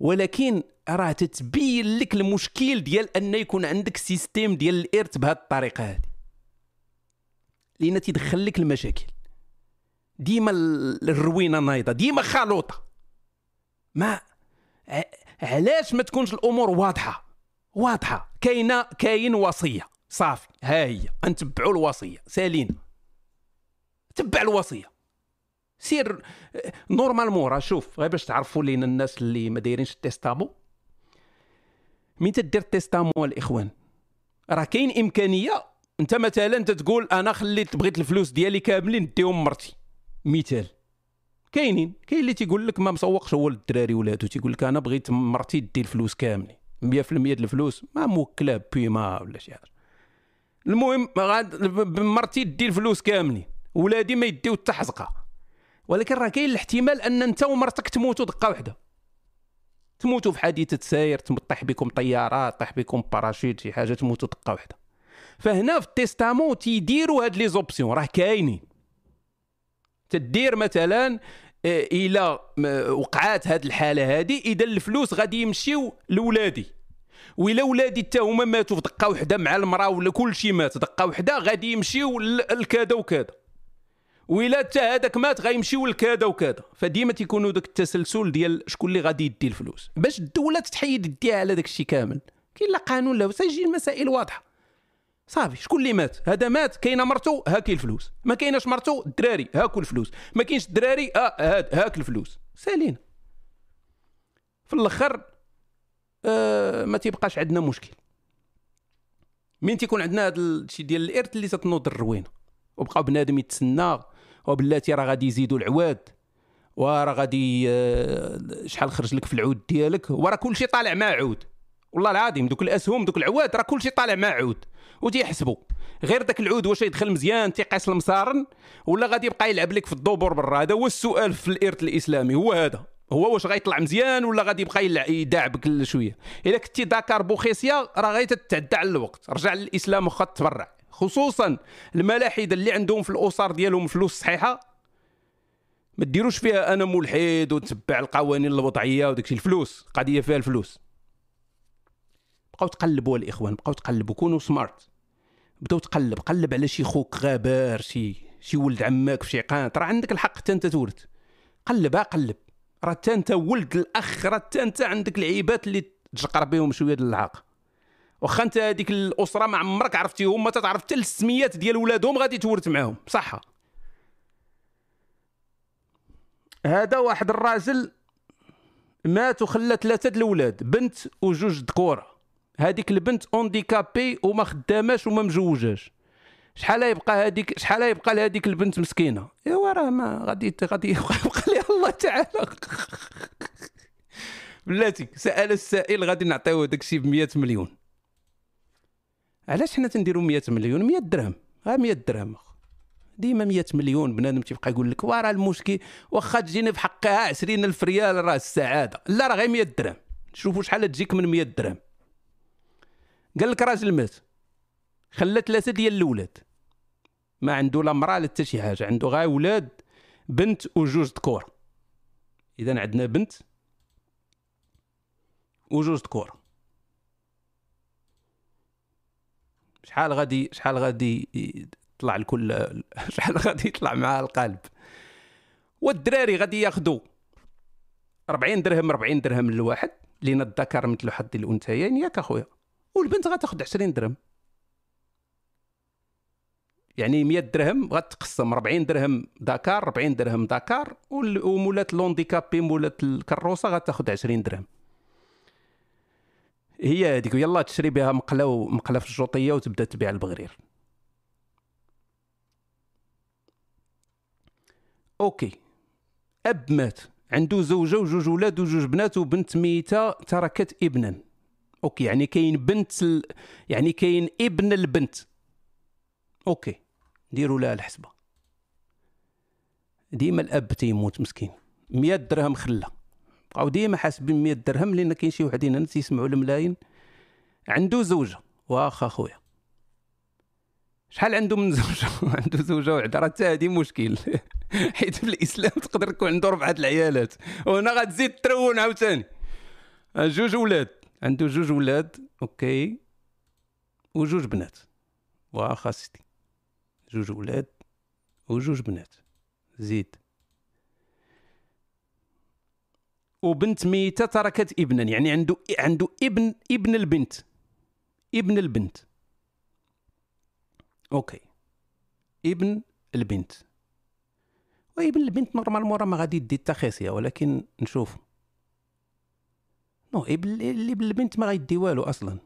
ولكن راه تتبين لك المشكل ديال أن يكون عندك سيستيم ديال الإرث بهذه الطريقة هذه لأن تيدخل لك المشاكل. ديما ال- الروينة نايضة ديما خلوطة. ما علاش ما تكونش الأمور واضحة؟ واضحة. كاينة كاين وصية. صافي. ها هي. نتبعوا الوصية. سالينا. تبع الوصية. سير normalement راه شوف غير باش تعرفوا لينا الناس اللي ما دايرينش ال testament مين تدير ال testament الإخوان. راه كاين إمكانية أنت مثلا أنت تقول أنا خليت بغيت الفلوس ديالي كاملين نديهم مرتي. مثال. كاينين. كاين اللي تيقول لك ما مسوقش هو للدراري ولادو. تيقول لك أنا بغيت مرتي دي الفلوس كاملين. 100% ديال الفلوس ما موكلة بيما ولا شي حاجة. المهم مرتي دي الفلوس كاملين. ولادي ما يديو حتى حزقة. ولكن راه كاين الاحتمال أن أنت ومرتك تموتوا دقة واحدة. تموتوا في حادثة سير تطيح بكم طيارة طيح بكم باراشوت شي حاجة تموتوا دقة واحدة. فهنا في ال testament تيديروا هاد les options راه كاينين. تدير مثلا آه، إلى م- وقعات هاد الحالة هادي إذا الفلوس غادي يمشيو لولادي. وإلا ولادي حتى هما ماتوا في دقة واحدة مع المرأة ولا كل شيء مات دقة واحدة غادي يمشيو لكذا وكذا. وإلا حتى هذاك مات غيمشيو لكذا وكذا. فديما تيكونوا داك التسلسل ديال شكون اللي غادي يدي الفلوس. باش الدولة تتحيد يديها على داك الشيء كامل. كاين لا قانون لا تيجي المسائل واضحة. صافي شكون اللي مات؟ هذا مات كاينة مرتو هاكي الفلوس. ما كايناش مرتو الدراري هاكو الفلوس. ما كاينش الدراري آه هاد هاك الفلوس. سالينا. في الأخر آه ما تيبقاش عندنا مشكل. من تيكون عندنا هذا الشيء ديال الإرث اللي تتنوض الروينة. وبقى بنادم يتسنى وبلاتي راه غادي يزيدوا العواد وراه غادي آه، شحال خرج لك في العود ديالك؟ وراه كلشي طالع مع عود. والله العظيم دوك الأسهم دوك العواد راه كلشي طالع مع عود وتيحسبوا. غير داك العود واش يدخل مزيان تيقيس المصارن ولا غادي يبقى يلعب لك في الدبر برا؟ هذا هو السؤال في الإرث الإسلامي هو هذا. هو واش غيطلع مزيان ولا غادي يبقى يداعبك شوية؟ الا كنتي داكار بوخيسيا راه غادي تتعدى على الوقت. رجع للإسلام وخا تبرع. خصوصا الملاحدة اللي عندهم في الأسر ديالهم فلوس صحيحة. ما ديروش فيها أنا ملحد وتبع القوانين الوضعية وداك الفلوس قضية فيها الفلوس. بقاو تقلبوا الإخوان بقاو تقلبوا كونوا سمارت بداو تقلب قلب على شي خوك غابار شي شي ولد عماك في شي قانت راه عندك الحق حتى أنت تورث قلب قلب. راه حتى أنت ولد الأخ راه حتى أنت عندك العيبات اللي تجقر بهم شوية ديال العاق واخا انت هذيك الاسره ما عمرك عرفتيهم ما تتعرف حتى السميات ديال ولادهم غادي تورث معاهم. صح هذا واحد الراجل مات وخلى ثلاثة الأولاد بنت وجوج ذكوره هذيك البنت اونديكابي وما خداماش وما مجوجاش شحال يبقى هذيك شحال يبقى لهذيك البنت مسكينة؟ ايوا راه ما غادي غادي يبقى لها الله تعالى. بلاتي سأل السائل غادي نعطيوه داك الشيء ب 100 مليون. علاش حنا تنديروا 100 مليون؟ 100 درهم. ها 100 درهم ديما 100 مليون بنادم تيبقى يقول لك وراه المشكل واخا تجيني في حقها 20000 ريال راه السعادة. لا راه غير 100 درهم. شوفوا شحال تجيك من 100 درهم. قال لك راجل مات. خلى ثلاثة ديال الاولاد ما عنده لا مرأة لا حتى شي حاجة. عنده غير ولاد بنت وجوج ذكور إذا عندنا بنت وجوج ذكور شحال غادي شحال غادي يطلع لكل شحال غادي يطلع مع القلب؟ والدراري غادي ياخذوا 40 درهم 40 درهم للواحد لين الذكر مثل حظ الأنثيين. ياك أخويا والبنت غتاخذ 20 درهم. يعني 100 درهم غتقسم. 40 درهم دكر 40 درهم دكر ومولات l'handicapé مولات الكروسة غتاخذ 20 درهم. هي هذيك يلا تشري بها مقلة ومقله في الجوطية وتبدأ تبيع البغرير. okay. أب مات. عنده زوجة وجوج ولاد وجوج بنات وبنت ميتة تركت ابنا. أوكي يعني كاين بنت ال... يعني كاين ابن البنت. okay. ديروا لها الحسبة. ديما الأب تيموت مسكين. 100 درهم خلة. بقاو ديما حاسبين 100 درهم لأن كاين شي وحدين تيسمعوا الملايين. عنده زوجة واخا خويا. شحال عنده من زوجة؟ عنده زوجة وحدة راه حتى هذه مشكل. حيت في الإسلام تقدر يكون عنده ربعة العيالات. وهنا غتزيد ترون عاوتاني. جوج ولاد. عنده جوج ولاد okay. وجوج بنات. واخا سيدي جوج ولاد وجوج بنات. زيد. وبنت ميتة تركت ابنا يعني عنده عنده ابن ابن البنت. ابن البنت. okay. ابن البنت. وابن البنت normalement راه ما غادي يدي حتى ولكن نشوف. نو ابن ابن البنت ما غيدي والو أصلا.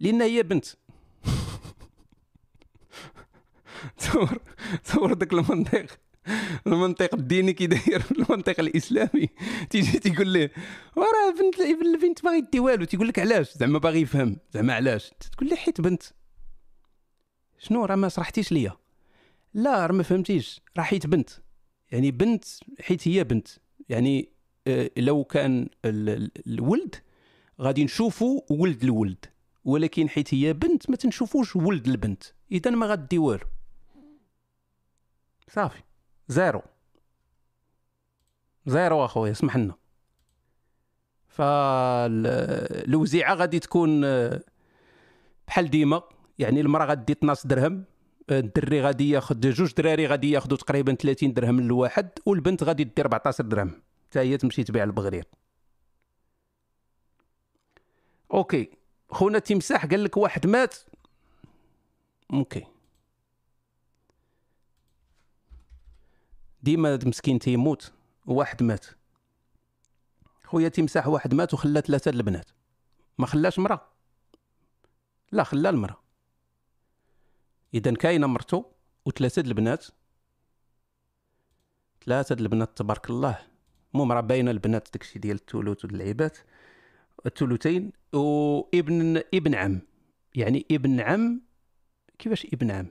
لأن هي بنت. تصور تصور داك المنطق. المنطق الديني كي داير المنطق الإسلامي. تيجي تيقول ليه وراه بنت البنت ما غيدي والو؟ تيقول لك علاش؟ زعما باغي يفهم. زعما علاش؟ تقول لي حيت بنت. شنو؟ راه ما شرحتيش ليا. لا راه ما فهمتيش. راه حيت بنت. يعني بنت حيت هي بنت. يعني آه، لو كان الولد غادي نشوفوا ولد الولد. ولكن حيت هي بنت ما تنشوفوش ولد البنت. اذا ما غادي والو. صافي. zéro. zéro اخويا اسمح لنا. فالوزيعة غادي تكون آه، بحال ديما يعني المرأة غادي 12 درهم الدري غادي ياخذ جوج دراري غادي ياخذوا تقريبا 30 درهم للواحد والبنت غادي دير 14 درهم. حتى هي تمشي تبيع البغرير. okay. خونا تمساح قال لك واحد مات. okay. ديما مسكين تيموت وواحد مات. خويا تمساح واحد مات وخلى ثلاثة البنات. ما خلاش مرا. لا خلى المرا. اذا كاينة مرتو وثلاثة البنات. ثلاثة البنات تبارك الله. المهم راه باينة البنات داكشي ديال الثلث واللعيبات الثلثين وابن ابن عم. يعني ابن عم. كيفاش ابن عم؟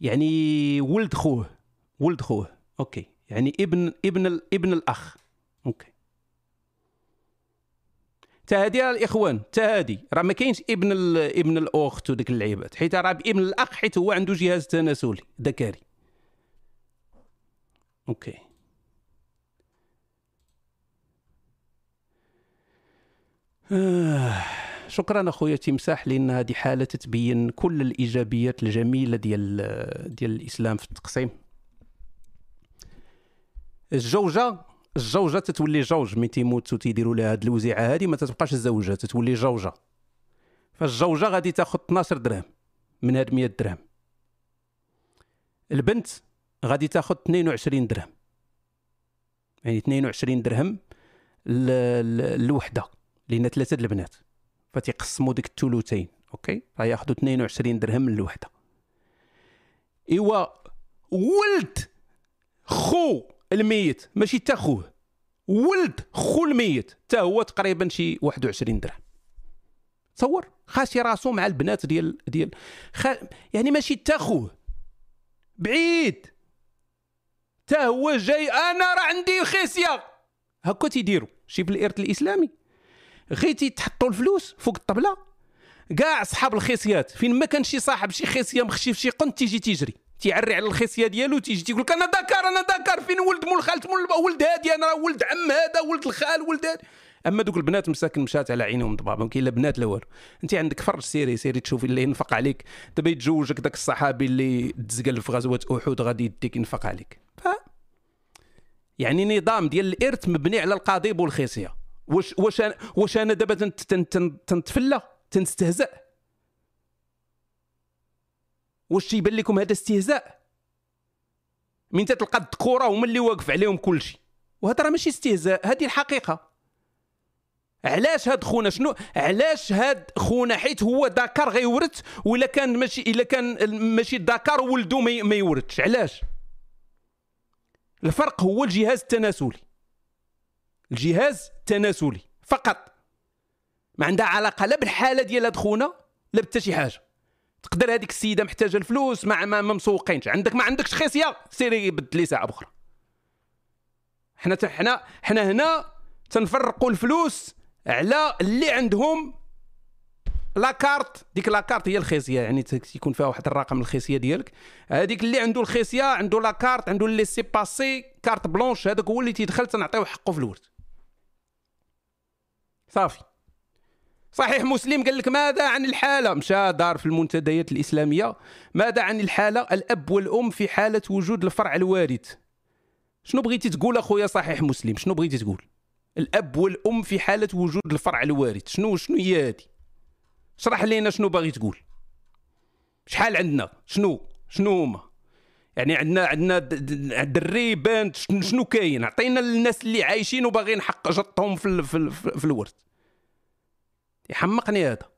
يعني ولد خوه. ولد خوه. okay. يعني ابن ابن ابن الأخ. okay. تا هادي الإخوان. تا هادي راه ما كاينش ابن. ابن الأخت وديك اللعيبات. حيت راه ابن الأخ حيت هو عنده جهاز تناسلي ذكري. أوكي. آه. شكرا أخويا تمساح لأن هذه حالة تتبين كل الإيجابيات الجميلة ديال ديال الإسلام في التقسيم. الزوجه الزوجه تتولي جوج ملي تيموت وتيديروا لها هاد الوزيعة هذه ما تتبقاش الزوجة تتولي جوجة. فالزوجه غادي تاخذ 12 درهم من هاد 100 درهم. البنت غادي تاخذ 22 درهم. يعني 22 درهم ل- ل- الوحده لأن ثلاثة البنات. فتيقسموا ديك الثلثين أوكي؟ فياخذوا 22 درهم من الوحده ايوا ولد خو الميت ماشي تا خوه. ولد خو الميت تا هو تقريبا شي 21 درهم. تصور؟ خاسي راسو مع البنات ديال ديال خ... يعني ماشي تا خوه. بعيد. تا هو جاي أنا راه عندي خيسيه هكا تيديروا شي في الإرث الإسلامي. غير تيتحطوا الفلوس فوق الطبلة. كاع صحاب الخيسيات فين ما كان شي صاحب شي خيسيه مخشي في شي قنت تيجي تيجري. تيعري على الخيسيه ديالو تيجي تيقول لك أنا دكر أنا دكر فين ولد مول خالت مول ولد هادي أنا راه ولد عم هذا ولد الخال ولد هادي أما دوك البنات مساكن مشات على عينهم ضبابه ما كاين لا بنات لا والو. أنت عندك فرج سيري سيري تشوفي اللي ينفق عليك. دابا يتزوجك داك الصحابي اللي تزقل في غزوة أحد غادي يديك ينفق عليك. ف يعني نظام ديال الإرث مبني على القضيب والخيسيه واش واش أنا واش أنا دابا تنت- تنت- تنت- تنتفلى تنستهزأ؟ واش تيبان لكم هذا استهزاء؟ من تتلقى الذكوره هما اللي واقف عليهم كل شيء. وهذا راه ماشي استهزاء هذه الحقيقة. علاش هاد خونا شنو؟ علاش هاد خونا حيت هو دكار غيورث ولا كان ماشي إلا كان ماشي دكار ولدو ما يورثش؟ علاش؟ الفرق هو الجهاز التناسلي. الجهاز التناسلي فقط. ما عندها علاقة لا بالحالة ديال هاد خونا لا بتا شي حاجة. تقدر هذيك السيدة محتاجة الفلوس ما ما مسوقينش. عندك ما عندكش خيسيه سيري بدلي ساعة أخرى. حنا حنا حنا هنا تنفرقوا الفلوس على اللي عندهم لاكارت ديك لاكارت هي الخيسية يعني تيكون فيها واحد الرقم الخيسية ديالك. هذيك اللي عنده الخيسية عنده la carte عنده laissez-passer carte blanche هذاك هو اللي تيدخل تنعطيو حقه في الورث صافي. صحيح مسلم قال لك ماذا عن الحالة؟ مشى دار في المنتديات الإسلامية. ماذا عن الحالة؟ الأب والأم في حالة وجود الفرع الوارث شنو بغيتي تقول أخويا صحيح مسلم؟ شنو بغيتي تقول؟ الأب والأم في حالة وجود الفرع الوارث شنو شنو هي هذه؟ اشرح لينا شنو باغي تقول. شحال عندنا؟ شنو؟ شنو هما؟ يعني عندنا عندنا دري بنت شنو كاين؟ عطينا للناس اللي عايشين وباغيين حق جطهم في في, في الورث يحمقني هذا.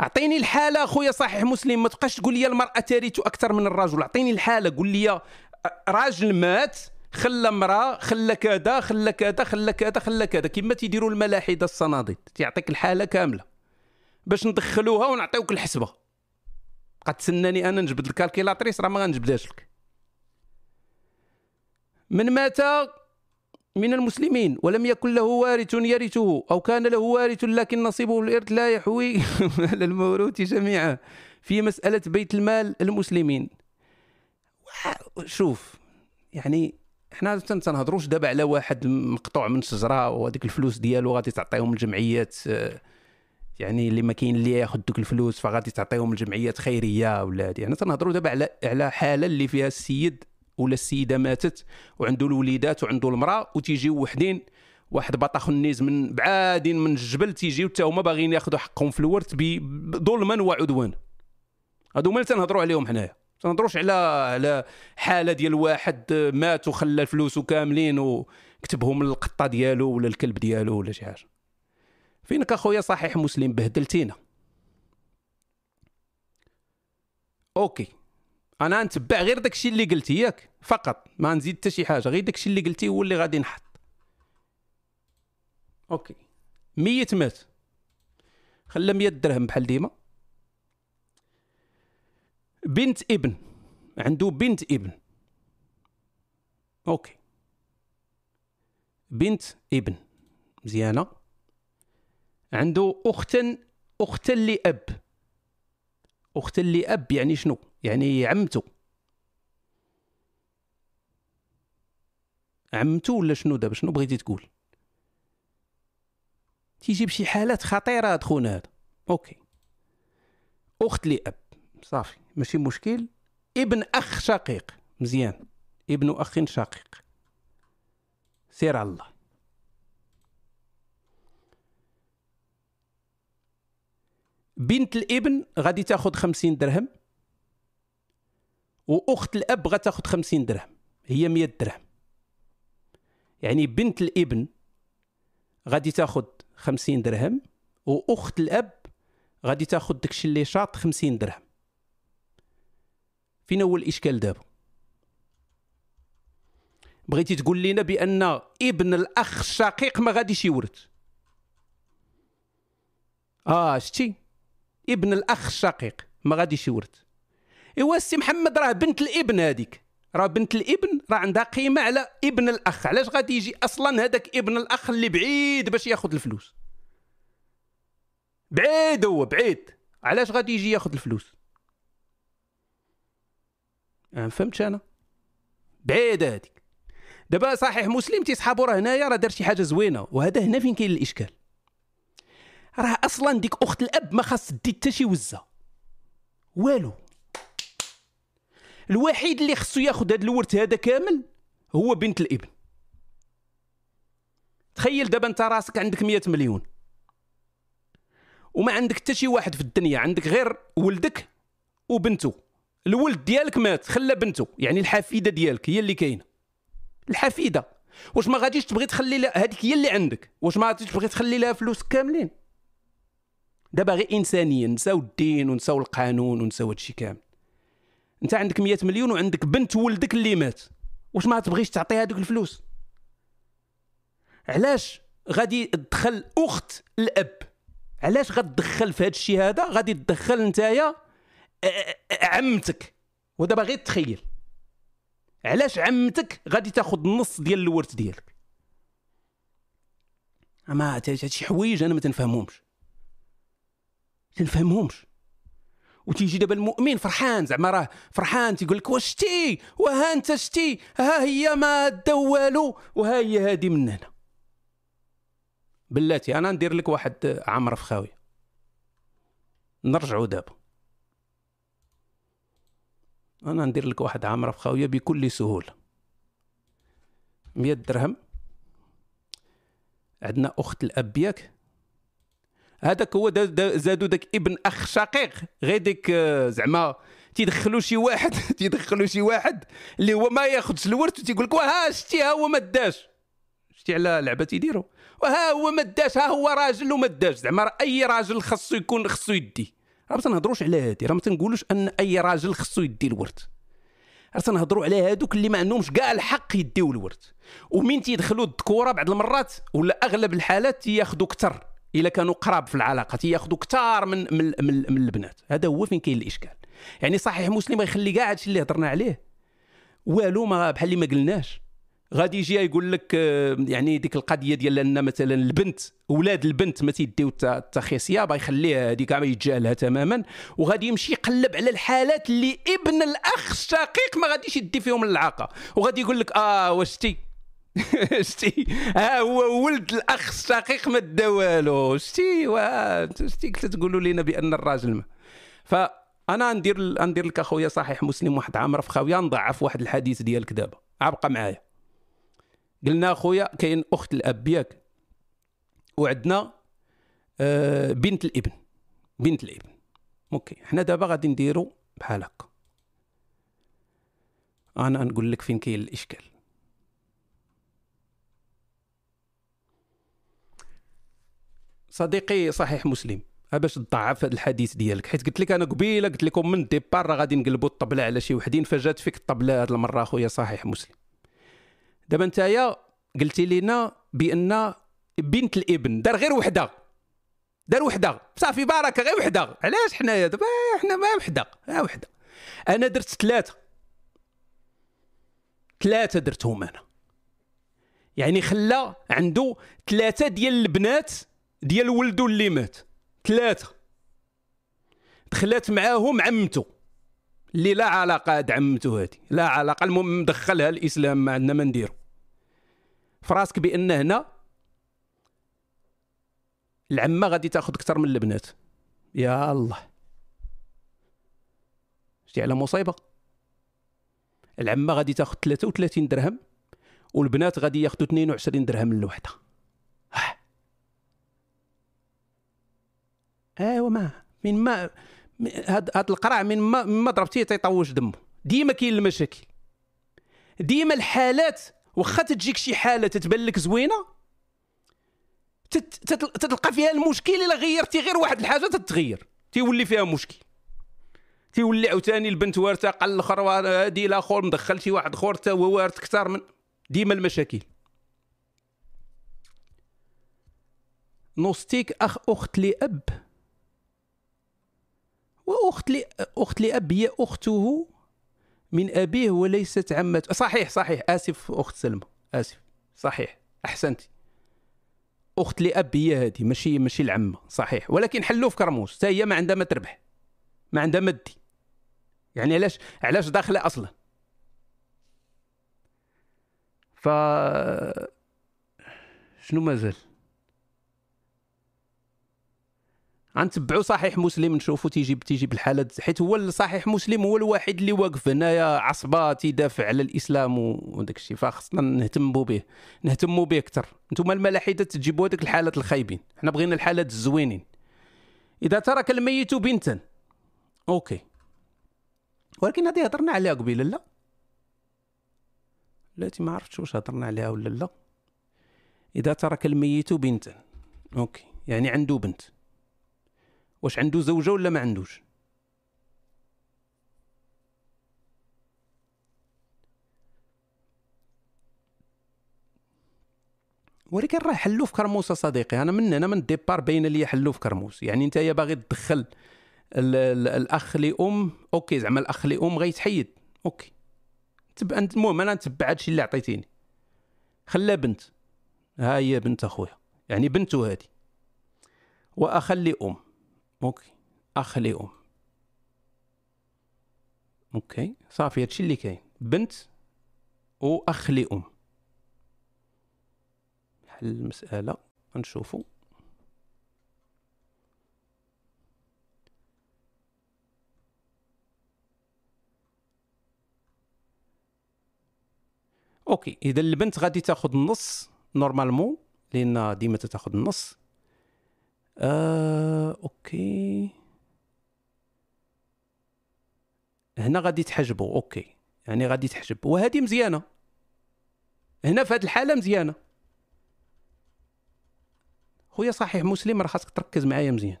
أعطيني الحالة أخويا صحيح مسلم ما تبقاش تقول لي المرأة ترث أكثر من الرجل. أعطيني الحالة قول لي راجل مات خلى امرأة خلى كذا خلى كذا خلى كذا خلى كذا. كما تيديروا الملاحدة الصناديد تيعطيك الحالة كاملة. باش ندخلوها ونعطيوك الحسبة. بقى تسناني أنا نجبد الكالكيلاتريس راه ما غنجبدهاش لك. من مات من المسلمين ولم يكن له وارث يرثه أو كان له وارث لكن نصيبه الإرث لا يحوي على الموروث جميعا. في مسألة بيت المال المسلمين. شوف يعني إحنا تن- تنهضروش دابا على واحد مقطوع من شجره وهذيك الفلوس ديالو غادي تعطيهم الجمعيات يعني اللي ما كاين اللي ياخذ دوك الفلوس فغادي تعطيهم الجمعيات خيرية ولا هادي. أنا تنهضروا دابا على على حالة اللي فيها السيد ولا السيدة ماتت وعنده الوليدات وعنده المرأة وتيجيو وحدين واحد باطا النيز من بعادين من الجبل تيجيو حتى هما باغيين ياخذوا حقهم في الورث بظلما وعدوان. هادو هما اللي تنهضروا عليهم حنايا. تنهضروش على على حالة ديال واحد مات وخلى فلوسه كاملين وكتبهم للقطه ديالو ولا الكلب ديالو ولا شي حاجة. فينك أخويا صحيح مسلم بهدلتينا. okay. أنا نتبع غير داكشي اللي قلتي ياك فقط. ما نزيد حتى شي حاجة غير داكشي اللي قلتي هو اللي غادي نحط. okay. ميت مات. خلى 100 درهم بحال ديما. بنت ابن. عنده بنت ابن. okay. بنت ابن. مزيانة. عنده اختا اختا لأب. اختا لاب يعني شنو؟ يعني عمته. عمته ولا شنو دابا؟ شنو بغيتي تقول؟ تيجي بشي حالات خطيرة هاد خونا هذا أوكي. أخت لاب صافي. ماشي مشكل. ابن أخ شقيق. مزيان. ابن أخ شقيق. سير على الله. بنت الابن غادي تاخذ خمسين درهم وأخت الأب غتاخذ خمسين درهم هي مية درهم. يعني بنت الابن غادي تاخذ خمسين درهم وأخت الأب غادي تاخذ داكشي اللي شاط خمسين درهم. فين هو الإشكال دابا؟ بغيتي تقول لنا بأن ابن الأخ الشقيق ما غاديش يورث. آه شتي؟ ابن الأخ الشقيق ما غاديش يورث إيوا السي محمد راه بنت الابن هذيك راه بنت الابن راه عندها قيمة على ابن الأخ. علاش غادي يجي أصلا هذاك ابن الأخ اللي بعيد باش ياخذ الفلوس؟ بعيد هو بعيد. علاش غادي يجي ياخذ الفلوس؟ أه فهمتش أنا؟ بعيد هذيك دابا صحيح مسلم تيصحابو راه هنايا راه دار شي حاجة زوينة وهذا هنا فين كاين الإشكال؟ راه أصلا ديك أخت الأب ما خاص دي حتى شي وزة. والو. الوحيد اللي خصو ياخذ هذا الورث هذا كامل هو بنت الإبن. تخيل دابا أنت راسك عندك 100 مليون. وما عندك حتى شي واحد في الدنيا عندك غير ولدك وبنته. الولد ديالك مات خلى بنته. يعني الحفيدة ديالك هي اللي كاينة. الحفيدة. واش ما غاديش تبغي تخلي لها هذيك هي اللي عندك. واش ما غاديش تبغي تخلي لها فلوس كاملين. دابا غير انسانيا نساو الدين ونساو القانون ونساو هادشي كامل. أنت عندك 100 مليون وعندك بنت ولدك اللي مات. واش ما تبغيش تعطي هذوك الفلوس؟ علاش غادي تدخل أخت الأب؟ علاش غتدخل في هذا الشيء هذا؟ غادي تدخل نتايا عمتك. ودابا غير تخيل. علاش عمتك غادي تاخذ النص ديال الورث ديالك؟ أما هادشي حوايج أنا ما تنفهمهمش. تنفهمهمش وتيجي دابا المؤمن فرحان زعما راه فرحان تيقول لك واش شتي؟ وها انت شتي؟ ها هي ما دا والو؟ وها هي هادي من هنا. بلاتي أنا ندير لك واحد عمره في خاوية. نرجعوا دابا. أنا ندير لك واحد عمره في خاوية بكل سهولة. 100 درهم. عندنا أخت الأب ياك. هذاك هو زادوا داك ابن أخ شقيق. غير ديك آه، زعما تيدخلوا شي واحد تيدخلوا شي واحد اللي هو ما ياخذش الورث وتيقول لك وها شتي ها هو ما داش. شتي على لعبة تيديروا وها هو ما داش ها هو راجل وما داش. زعما أي راجل خصو يكون خصو يدي. راه ما تنهضروش على هادي راه ما تنقولوش أن أي راجل خصو يدي الورث. راه تنهضروا على هادوك اللي ما عندهمش كاع الحق يديو الورث. ومين تيدخلوا الذكورة بعض المرات؟ ولا أغلب الحالات تياخذوا أكثر إلا كانوا قراب في العلاقة تياخذوا كثار من من من, من البنات. هذا هو فين كاين الإشكال. يعني صحيح مسلم غيخلي كاع هادشي اللي هضرنا عليه. والو ما بحال اللي ما قلناش. غادي يجي يقول لك آه، يعني ديك القضية ديال أن مثلا البنت أولاد البنت ما تيديو التخيصيه يخليها هذيك ما يتجاهلها تماما. وغادي يمشي يقلب على الحالات اللي ابن الأخ الشقيق ما غاديش يدي فيهم العاقه وغادي يقول لك آه واش تي؟ شتي ها هو ولد الأخ الشقيق ما دا والو شتي شتي قلت تقولوا لنا بأن الراجل ما. فأنا ندير ندير لك أخويا صحيح مسلم واحد عامر في خاويه نضعف واحد الحديث ديالك دابا عبقى معايا. قلنا أخويا كاين أخت الأب ياك. وعندنا آه بنت الإبن. بنت الإبن. أوكي حنا دابا غادي نديرو بحال هكا. أنا نقول لك فين كاين الإشكال. صديقي صحيح مسلم باش تضعف هذا الحديث ديالك؟ حيت قلت لك أنا قبيلة قلت لكم من ديبار غادي نقلبوا الطبلة على شي وحدين فجات فيك الطبلة هذه المرة أخويا صحيح مسلم. دابا نتايا قلتي لينا بأن بنت الابن دار غير وحدة دار وحدة. صافي بركه غير وحدة. علاش حنايا؟ دابا حنا ما وحدة ها وحدة. أنا درت ثلاثة. ثلاثة درتهم أنا. يعني خلى عنده ثلاثة ديال البنات ديال ولده اللي مات. ثلاثة. دخلت معاهم عمته اللي لا علاقة هاد عمته هادي. لا علاقة المهم مدخلها الإسلام ما عندنا ما نديرو. فراسك بأن هنا العمة غادي تاخذ أكثر من البنات. يا الله. شتي على مصيبة. العمة غادي تاخذ 33 درهم والبنات غادي ياخذوا 22 درهم الوحده ايوا ما من ما هاد هاد القرع من ما ما ضربتيه تيطوش دمه. ديما كاين المشاكل. ديما الحالات واخا تجيك شي حالة تتبان لك زوينة تتلقى فيها المشكل إلا غيرتي غير واحد الحاجة تتغير تيولي فيها مشكل. تيولي عاوتاني البنت وارثة قال الأخر هادي الآخر مدخل شي واحد اخر حتى هو وارث أكثر من ديما المشاكل. نوستيك أخ أخت لأب. وأخت لي أخت لأب هي أخته من أبيه وليست عمته صحيح صحيح. آسف أخت سلمى. آسف. صحيح. أحسنتي. أخت لأب هي هذه ماشي ماشي العمة. صحيح. ولكن حلو في كرموس حتى هي ما عندها ما تربح. ما عندها ما دي يعني علاش علاش داخلة أصلا؟ ف شنو مازال؟ غنتبعوا صحيح مسلم نشوفوا تيجي تيجي بالحالات حيت هو صحيح مسلم هو الوحيد اللي واقف هنايا عصبة تيدافع على الإسلام وداك الشيء فخصنا نهتموا به نهتموا به أكثر أنتم الملاحدة تجيبوا هذيك الحالات الخايبين. حنا بغينا الحالات الزوينين. إذا ترك الميت بنتا. okay. ولكن هذه هضرنا عليها قبيلة لا. لاتي ما عرفتش واش هضرنا عليها ولا لا. إذا ترك الميت بنتا. okay. يعني عنده بنت. واش عنده زوجة ولا ما عندوش؟ ولكن راه حلوف في كرموس صديقي. أنا من هنا من ال départ باين لي حلوف في كرموس. يعني أنت باغي تدخل الأخ لأم okay زعما الأخ لأم غيتحيد. okay. انت المهم أنا نتبع هادشي اللي عطيتيني. خلا بنت. ها هي بنت أخويا. يعني بنته هادي. وأخا لأم. okay اخ لام أوكي. صافي هادشي اللي كاين. بنت واخ لام حل المسألة. نشوفو okay. إذا البنت غادي تاخذ النص normalement لأن ديما تاخذ النص. آه، okay. هنا غادي تحجبوا okay. يعني غادي تحجب وهذه مزيانة. هنا في هذه الحالة مزيانة. خويا صحيح مسلم راه خاصك تركز معايا مزيان.